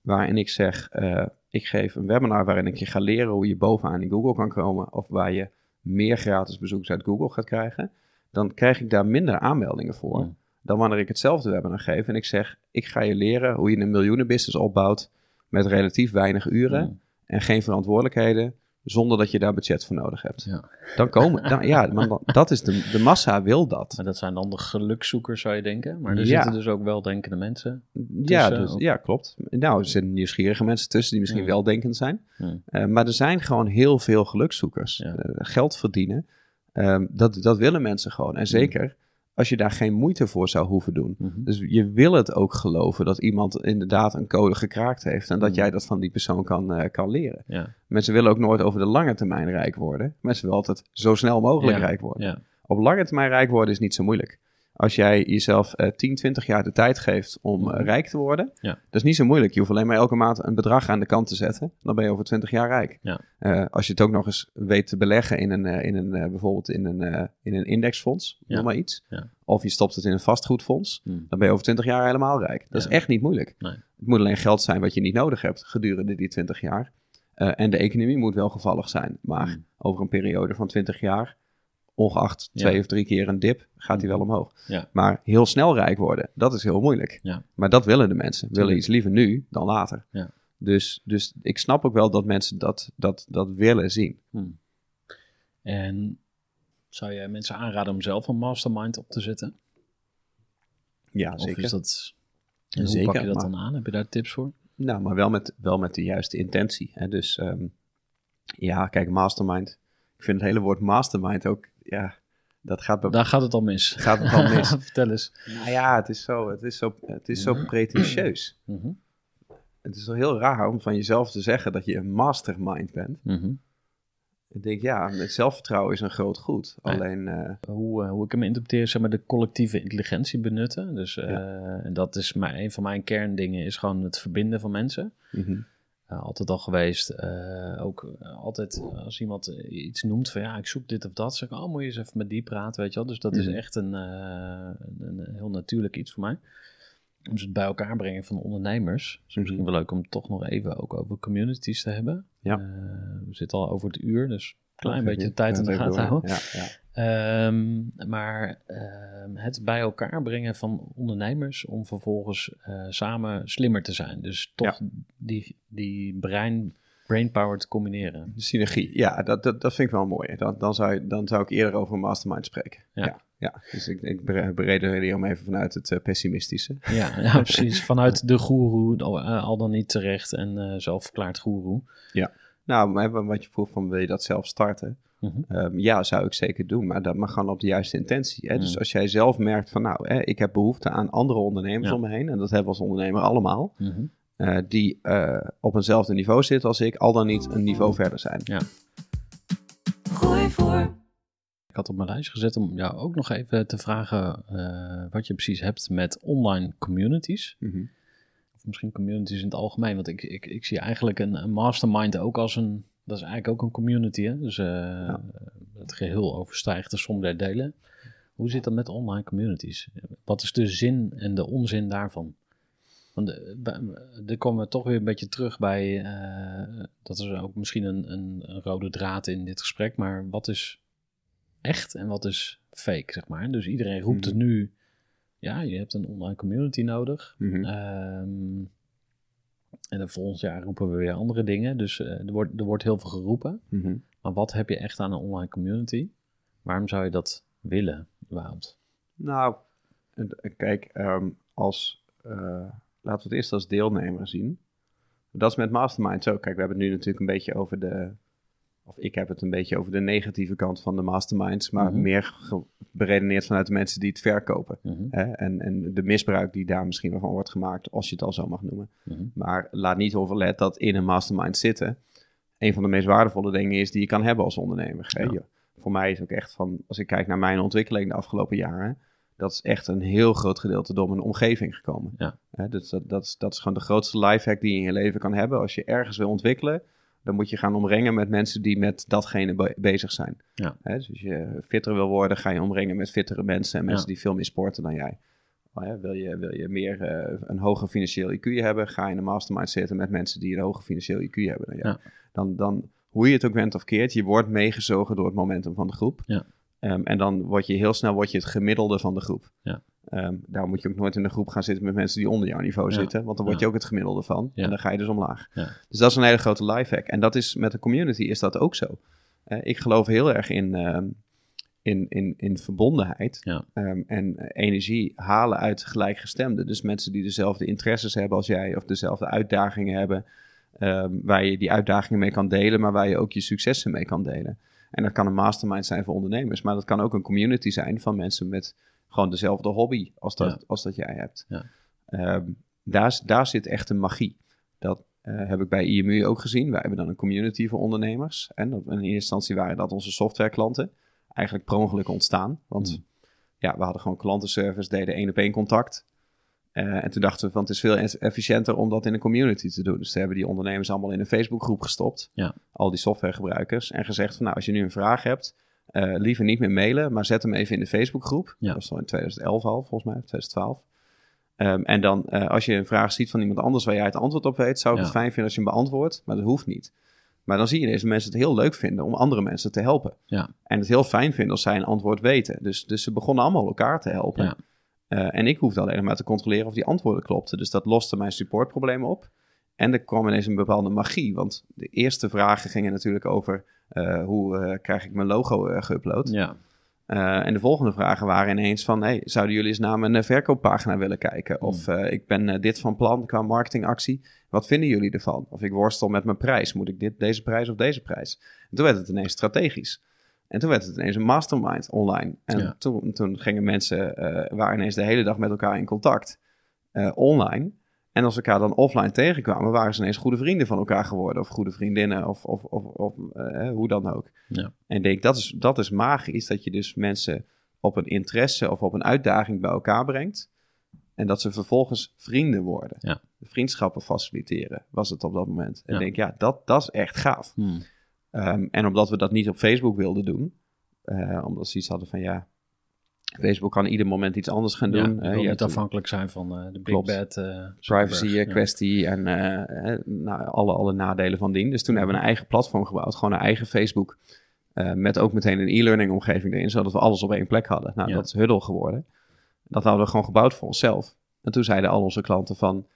waarin ik zeg, eh, ik geef een webinar waarin ik je ga leren hoe je bovenaan in Google kan komen. Of waar je meer gratis bezoekers uit Google gaat krijgen. Dan krijg ik daar minder aanmeldingen voor Mm. dan wanneer ik hetzelfde webinar geef en ik zeg, ik ga je leren hoe je een miljoenenbusiness opbouwt met relatief weinig uren Mm. en geen verantwoordelijkheden zonder dat je daar budget voor nodig hebt. Ja. Dan komen, dan, ja, [LAUGHS] maar dat is de, de massa wil dat. Maar dat zijn dan de gelukzoekers, zou je denken. Maar er Ja. zitten dus ook weldenkende mensen. Ja, dus, ja, klopt. Nou, er zitten nieuwsgierige mensen tussen die misschien Ja. weldenkend zijn. Eh, maar er zijn gewoon heel veel gelukzoekers. Eh, geld verdienen, ehm, dat, dat willen mensen gewoon. En zeker als je daar geen moeite voor zou hoeven doen. Mhm. Dus je wil het ook geloven dat iemand inderdaad een code gekraakt heeft. En dat Mhm. jij dat van die persoon kan, eh, kan leren. Ja. Mensen willen ook nooit over de lange termijn rijk worden. Mensen willen altijd zo snel mogelijk Ja. rijk worden. Ja. Op lange termijn rijk worden is niet zo moeilijk. Als jij jezelf eh 10, 20 jaar de tijd geeft om eh, Mhm. rijk te worden, Ja. dat is niet zo moeilijk. Je hoeft alleen maar elke maand een bedrag aan de kant te zetten. Dan ben je over 20 jaar rijk. Ja. Eh, als je het ook nog eens weet te beleggen in een, eh, in een bijvoorbeeld in een, in een indexfonds, Ja. noem maar iets. Ja. Of je stopt het in een vastgoedfonds, Hm. dan ben je over 20 jaar helemaal rijk. Dat is echt niet moeilijk. Nee. Het moet alleen geld zijn wat je niet nodig hebt gedurende die 20 jaar. En de economie moet wel gevallig zijn. Maar Hmm. over een periode van 20 jaar, ongeacht twee Ja. of drie keer een dip, gaat hij wel omhoog. Ja. Maar heel snel rijk worden, dat is heel moeilijk. Ja. Maar dat willen de mensen. Willen iets liever nu dan later. Ja. Dus, dus ik snap ook wel dat mensen dat, dat, dat willen zien. Hm. En zou jij mensen aanraden om zelf een mastermind op te zetten? Ja, Of zeker. is dat... en hoe Zeker, pak je dat maar- dan aan? Heb je daar tips voor? Nou, maar wel met, wel met de juiste intentie. Hè? Dus ehm, ja, kijk, mastermind. Ik vind het hele woord mastermind ook, ja, dat gaat Daar gaat het al mis. gaat het al [LAUGHS] mis. Vertel eens. nou ja, het is zo, het is zo, het is zo pretentieus. Mhm. Het is wel heel raar om van jezelf te zeggen dat je een mastermind bent. Mhm. Ik denk, ja, met zelfvertrouwen is een groot goed. Ja. Alleen, eh, hoe, eh, hoe ik hem interpreteer, zeg maar, de collectieve intelligentie benutten. Dus, eh, Ja. En dat is mijn, een van mijn kerndingen, is gewoon het verbinden van mensen. mhm. Eh, altijd al geweest. eh, ook eh, altijd als iemand iets noemt van ja, ik zoek dit of dat, zeg ik, oh, moet je eens even met die praten, weet je wel. Dus dat is Mhm. echt een, een, heel natuurlijk iets voor mij. Dus het bij elkaar brengen van ondernemers. is Mhm. misschien wel leuk om toch nog even ook over communities te hebben. Ja. We zitten al over het uur, dus een klein beetje tijd in de gaten houden. Ja, ja. Ehm, maar ehm, het bij elkaar brengen van ondernemers om vervolgens eh, samen slimmer te zijn. Dus toch die, die brein, brainpower te combineren. De synergie, ja, dat, dat, dat vind ik wel mooi. Dan, dan, zou, je, dan zou ik eerder over een mastermind spreken. Ja. Ja, ja. Dus ik, ik beredeneer hem even vanuit het eh, pessimistische. Ja, ja [LAUGHS] precies. Vanuit de goeroe, al, eh, al dan niet terecht en eh zelfverklaard goeroe. Nou, maar wat je vroeg van wil je dat zelf starten? Mhm. Ehm, ja, zou ik zeker doen, maar dat mag gewoon op de juiste intentie. Hè? Dus Mm. als jij zelf merkt van nou, hè, ik heb behoefte aan andere ondernemers Ja. om me heen, en dat hebben we als ondernemer allemaal, Mhm. eh, die eh, op eenzelfde niveau zitten als ik, al dan niet een niveau verder zijn. Gooi voor. Ik had op mijn lijst gezet om jou ook nog even te vragen eh, wat je precies hebt met online communities. Mhm. Of misschien communities in het algemeen. Want ik, ik, ik zie eigenlijk een, een mastermind ook als een... Dat is eigenlijk ook een community, hè? Dus eh, het geheel overstijgt de som der delen. Hoe zit dat met online communities? Wat is de zin en de onzin daarvan? Want eh, er komen we toch weer een beetje terug bij... eh, dat is ook misschien een, een, een rode draad in dit gesprek. Maar wat is echt en wat is fake, zeg maar? Dus iedereen roept het nu... Ja, je hebt een online community nodig. Mhm. Ehm, en dan volgend jaar roepen we weer andere dingen. Dus eh, er, wordt, er wordt heel veel geroepen. Mhm. Maar wat heb je echt aan een online community? Waarom zou je dat willen, überhaupt? Nou, en kijk, ehm, als, eh, laten we het eerst als deelnemer zien. Dat is met masterminds ook. Kijk, we hebben het nu natuurlijk een beetje over de, of ik heb het een beetje over de negatieve kant van de masterminds, maar Mhm. meer beredeneerd vanuit de mensen die het verkopen. Mhm? En, en de misbruik die daar misschien wel van wordt gemaakt, als je het al zo mag noemen. mhm, Maar laat niet overlet dat in een mastermind zitten een van de meest waardevolle dingen is die je kan hebben als ondernemer. Ja. Je- voor mij is ook echt van, als ik kijk naar mijn ontwikkeling de afgelopen jaren, dat is echt een heel groot gedeelte door mijn omgeving gekomen. Ja. Dus dat, dat, is, dat is gewoon de grootste lifehack die je in je leven kan hebben. Als je ergens wil ontwikkelen, dan moet je gaan omringen met mensen die met datgene be- bezig zijn. Ja. Hè, dus als je fitter wil worden, ga je omringen met fittere mensen en mensen Ja. die veel meer sporten dan jij. Oh ja, wil, je, wil je meer eh, een hoger financieel IQ hebben, ga je in een mastermind zitten met mensen die een hoger financieel IQ hebben dan jij. Ja. Dan, dan, hoe je het ook went of keert, je wordt meegezogen door het momentum van de groep. Ja. Ehm, en dan word je heel snel word je het gemiddelde van de groep. Ja. Ehm, daar moet je ook nooit in een groep gaan zitten met mensen die onder jouw niveau Ja. zitten. Want dan word Ja. je ook het gemiddelde van. En dan ga je dus omlaag. Ja. Dus dat is een hele grote lifehack. En dat is met de community is dat ook zo. Eh, ik geloof heel erg in, ehm, in, in, in verbondenheid. En energie halen uit gelijkgestemden. Dus mensen die dezelfde interesses hebben als jij. Of dezelfde uitdagingen hebben. waar je die uitdagingen mee kan delen. Maar waar je ook je successen mee kan delen. En dat kan een mastermind zijn voor ondernemers. Maar dat kan ook een community zijn van mensen met gewoon dezelfde hobby als dat, Ja. als dat jij hebt. Ja. Ehm, daar, daar zit echt een magie. Dat eh, heb ik bij IMU ook gezien. Wij hebben dan een community voor ondernemers. En dat, in eerste instantie waren dat onze softwareklanten. Eigenlijk per ongeluk ontstaan. Want Hmm. ja, we hadden gewoon klantenservice, deden één op één contact. Eh, en toen dachten we van het is veel eff- efficiënter om dat in een community te doen. Dus toen hebben die ondernemers allemaal in een Facebookgroep gestopt. Ja. Al die softwaregebruikers. En gezegd van nou, als je nu een vraag hebt, eh, liever niet meer mailen, maar zet hem even in de Facebookgroep. Ja. Dat was al in 2011 al, volgens mij, of 2012. Ehm, en dan, eh, als je een vraag ziet van iemand anders waar jij het antwoord op weet, zou ik Ja. het fijn vinden als je hem beantwoordt, maar dat hoeft niet. Maar dan zie je deze mensen het heel leuk vinden om andere mensen te helpen. Ja. En het heel fijn vinden als zij een antwoord weten. Dus, dus ze begonnen allemaal elkaar te helpen. Eh, en ik hoefde alleen maar te controleren of die antwoorden klopten. Dus dat loste mijn supportproblemen op. En er kwam ineens een bepaalde magie. Want de eerste vragen gingen natuurlijk over eh, hoe eh, krijg ik mijn logo geüpload. Ja. En de volgende vragen waren ineens van... Hey, zouden jullie eens naar mijn verkooppagina willen kijken? Of eh, ik ben dit van plan qua marketingactie. Wat vinden jullie ervan? Of ik worstel met mijn prijs. Moet ik dit, deze prijs of deze prijs? En toen werd het ineens strategisch. En toen werd het ineens een mastermind online. En Ja. toen, toen gingen mensen... eh waren ineens de hele dag met elkaar in contact. eh, online. En als we elkaar dan offline tegenkwamen... waren ze ineens goede vrienden van elkaar geworden. Of goede vriendinnen. Of, of, of, of eh, hoe dan ook. Ja. En ik denk, dat is, dat is magisch, dat je dus mensen op een interesse of op een uitdaging bij elkaar brengt. En dat ze vervolgens vrienden worden. Ja. Vriendschappen faciliteren, was het op dat moment. En ik denk, ja, dat, dat is echt gaaf. Hmm. Ehm, en omdat we dat niet op Facebook wilden doen, eh, omdat ze iets hadden van, ja, Facebook kan ieder moment iets anders gaan Ja, doen. je wil je niet afhankelijk zijn van eh, de big Klopt. bad. eh, privacy kwestie en nou, alle, alle nadelen van dien. Dus toen hebben we een eigen platform gebouwd, gewoon een eigen Facebook. met ook meteen een e-learning omgeving erin, zodat we alles op één plek hadden. Nou, Ja. dat is Huddle geworden. Dat hadden we gewoon gebouwd voor onszelf. En toen zeiden al onze klanten van,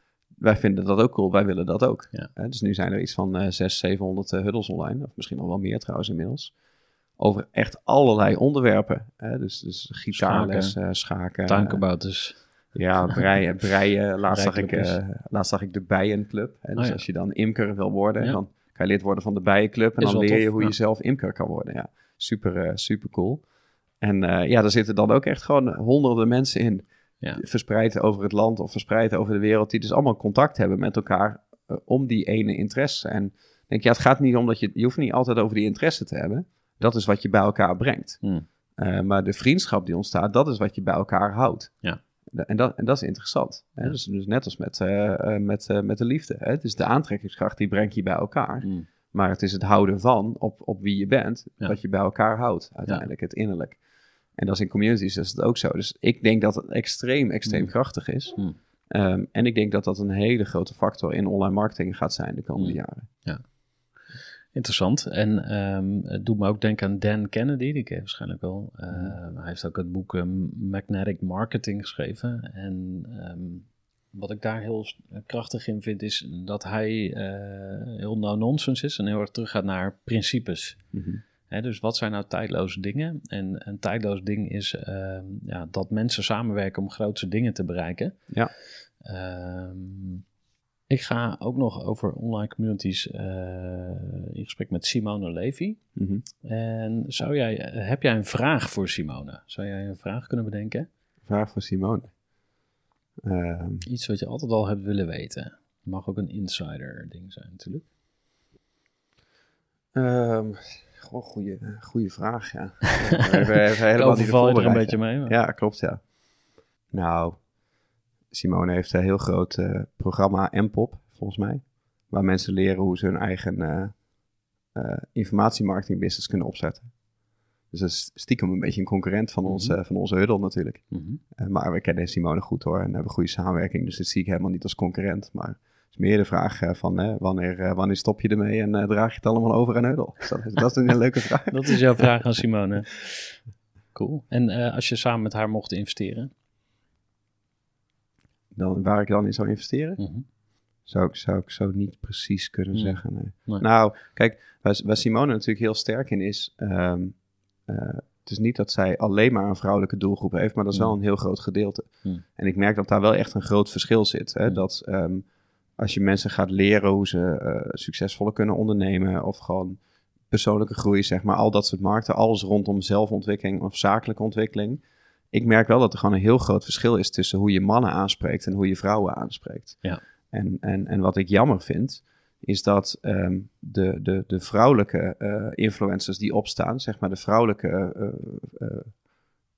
wij vinden dat ook cool, wij willen dat ook. Ja. Eh, dus nu zijn er iets van eh 600, 700 eh, Huddles online, of misschien nog wel meer trouwens inmiddels. Over echt allerlei onderwerpen. Dus, dus gitaarles, schaken, schaken Tuinkabouters. ja, breien. breien. [LAUGHS] Laatst, zag ik, eh, laatst zag ik de Bijenclub. Hè? Dus Oh ja. als je dan imker wil worden, Ja. dan kan je lid worden van de Bijenclub. En Is dan leer je tof, hoe je zelf imker kan worden. Ja, super, eh, super cool. En eh, ja, daar zitten dan ook echt gewoon honderden mensen in. Ja. Verspreid over het land of verspreid over de wereld. Die dus allemaal contact hebben met elkaar eh, om die ene interesse. En denk, ja, het gaat niet om dat je... Je hoeft niet altijd over die interesse te hebben. Dat is wat je bij elkaar brengt. Hmm. Eh, maar de vriendschap die ontstaat, dat is wat je bij elkaar houdt. Ja. En dat, en dat is interessant. Hè? Ja. Dus, dus net als met, eh, met, met de liefde. Hè? Het is de aantrekkingskracht die brengt je bij elkaar. Hmm. Maar het is het houden van op, op wie je bent, wat je bij elkaar houdt, uiteindelijk, het innerlijk. En dat is in communities is het ook zo. Dus ik denk dat het extreem, extreem Hmm. krachtig is. Hmm. Ehm, en ik denk dat dat een hele grote factor in online marketing gaat zijn de komende Hmm. jaren. Interessant. En ehm, het doet me ook denken aan Dan Kennedy, die ken je waarschijnlijk wel. Eh, Hij heeft ook het boek Magnetic Marketing geschreven. En wat ik daar heel krachtig in vind, is dat hij eh, heel no-nonsense is en heel erg teruggaat naar principes. Mhm. Dus wat zijn nou tijdloze dingen? En een tijdloos ding is ehm, ja, dat mensen samenwerken om grootse dingen te bereiken. Ja. Ehm, ik ga ook nog over online communities eh, in gesprek met Simone Levy. Mhm. En zou jij, heb jij een vraag voor Simone? Zou jij een vraag kunnen bedenken? Vraag voor Simone. Ehm, Iets wat je altijd al hebt willen weten. Mag ook een insider ding zijn natuurlijk. Ehm goh, goede, goede vraag, ja. [LAUGHS] Even, even Ik helemaal niet er een beetje mee. maar- Ja, klopt, ja. Nou, Simone heeft een heel groot eh, programma M-pop, volgens mij. Waar mensen leren hoe ze hun eigen eh eh, informatiemarketing business kunnen opzetten. Dus dat is stiekem een beetje een concurrent van, ons, Mhm. eh, van onze huddle natuurlijk. Mhm. Eh, maar we kennen Simone goed hoor en hebben goede samenwerking. Dus dit zie ik helemaal niet als concurrent. Maar is meer de vraag eh, van eh, wanneer, eh, wanneer stop je ermee en draag je het allemaal over aan Huddle? Dus dat, is- dat is een leuke vraag. [LAUGHS] Dat is jouw vraag aan Simone. Cool. En als je samen met haar mocht investeren? Dan, waar ik dan in zou investeren? Mhm. Zou ik, zou ik zo niet precies kunnen zeggen. Nee. Nee. Nou, kijk, waar, waar Simone natuurlijk heel sterk in is. ehm, eh, het is niet dat zij alleen maar een vrouwelijke doelgroep heeft, maar dat is wel een heel groot gedeelte. Hmm. En ik merk dat daar wel echt een groot verschil zit. Hè? Hmm. Dat ehm, als je mensen gaat leren hoe ze eh, succesvoller kunnen ondernemen of gewoon persoonlijke groei, zeg maar, al dat soort markten, alles rondom zelfontwikkeling of zakelijke ontwikkeling. Ik merk wel dat er gewoon een heel groot verschil is tussen hoe je mannen aanspreekt en hoe je vrouwen aanspreekt. Ja. En, en, en wat ik jammer vind, is dat ehm, de, de, de vrouwelijke eh, influencers die opstaan, zeg maar de vrouwelijke, eh,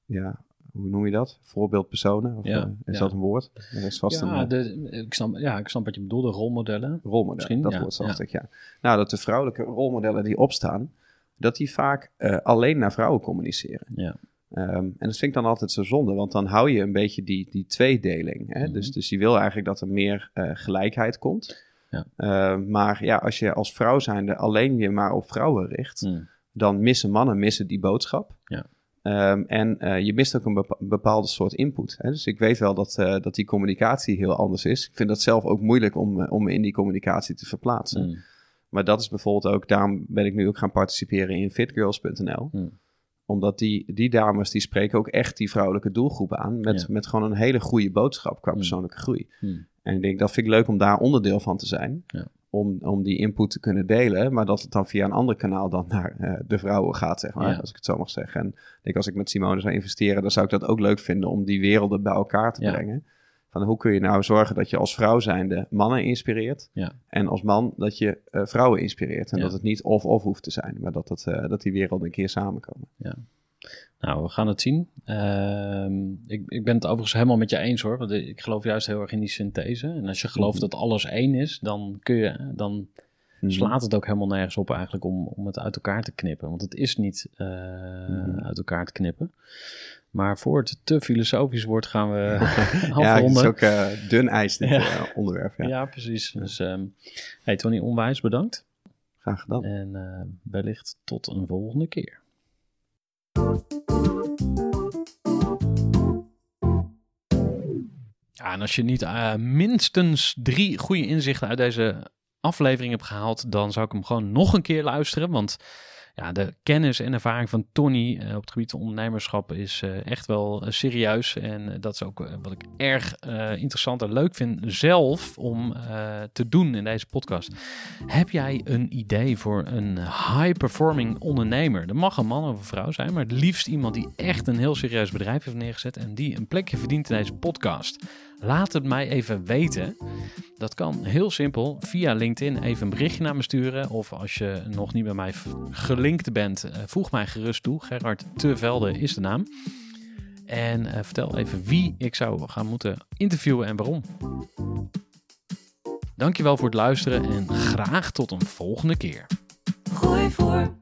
ja, hoe noem je dat? Voorbeeldpersonen? Of, Ja, eh, is ja. dat een woord? Er is vast Ja, een de, ik, snap, ja, ik snap wat je bedoelt, de rolmodellen. rolmodel. Misschien, dat ja, woord ja. ik, ja. Nou, dat de vrouwelijke rolmodellen die opstaan, dat die vaak eh, alleen naar vrouwen communiceren. Ja. Ehm, en dat vind ik dan altijd zo zonde, want dan hou je een beetje die, die tweedeling. Hè? Mhm. dus, dus je wil eigenlijk dat er meer eh, gelijkheid komt. Ja. Ehm, maar ja, als je als vrouw zijnde alleen je maar op vrouwen richt, Mm. dan missen mannen missen die boodschap. Ja. Ehm, en eh, je mist ook een bepa- bepaalde soort input. Hè? Dus ik weet wel dat, eh, dat die communicatie heel anders is. Ik vind dat zelf ook moeilijk om, eh, om me in die communicatie te verplaatsen. Mm. Maar dat is bijvoorbeeld ook, daarom ben ik nu ook gaan participeren in fitgirls.nl. Mm. Omdat die, die dames, die spreken ook echt die vrouwelijke doelgroep aan. Met, Ja. met gewoon een hele goede boodschap qua Mm. persoonlijke groei. En ik denk, dat vind ik leuk om daar onderdeel van te zijn. Ja. Om, om die input te kunnen delen. Maar dat het dan via een ander kanaal dan naar eh, de vrouwen gaat, zeg maar. Ja. Als ik het zo mag zeggen. En ik denk, als ik met Simone zou investeren, dan zou ik dat ook leuk vinden om die werelden bij elkaar te Ja. brengen. Van hoe kun je nou zorgen dat je als vrouw zijnde mannen inspireert. Ja. En als man dat je eh, vrouwen inspireert. En Ja. dat het niet of-of hoeft te zijn. Maar dat, het, eh, dat die werelden een keer samenkomen. Nou, we gaan het zien. Ehm, ik, ik ben het overigens helemaal met je eens hoor. Want ik geloof juist heel erg in die synthese. En als je gelooft Mhm. dat alles één is, dan kun je, dan Mhm. slaat het ook helemaal nergens op eigenlijk om, om het uit elkaar te knippen. Want het is niet eh, Mhm. uit elkaar te knippen. Maar voor het te filosofisch wordt, gaan we [LAUGHS] [LAUGHS] Ja, het is ook eh, dun ijs dit Ja. eh, onderwerp. Ja. Ja, precies. Dus ehm hey Tony, onwijs bedankt. Graag gedaan. En wellicht tot een volgende keer. Ja, en als je niet eh, minstens drie goede inzichten uit deze aflevering hebt gehaald, dan zou ik hem gewoon nog een keer luisteren. Want ja, de kennis en ervaring van Tony eh, op het gebied van ondernemerschap is eh, echt wel eh, serieus. En dat is ook wat ik erg interessant en leuk vind zelf om te doen in deze podcast. Heb jij een idee voor een high-performing ondernemer? Dat mag een man of een vrouw zijn, maar het liefst iemand die echt een heel serieus bedrijf heeft neergezet en die een plekje verdient in deze podcast. Laat het mij even weten. Dat kan heel simpel via LinkedIn even een berichtje naar me sturen. Of als je nog niet bij mij gelinkt bent, eh, voeg mij gerust toe. Gerard Tevelde is de naam. En eh, vertel even wie ik zou gaan moeten interviewen en waarom. Dankjewel voor het luisteren en graag tot een volgende keer. Gooi voor.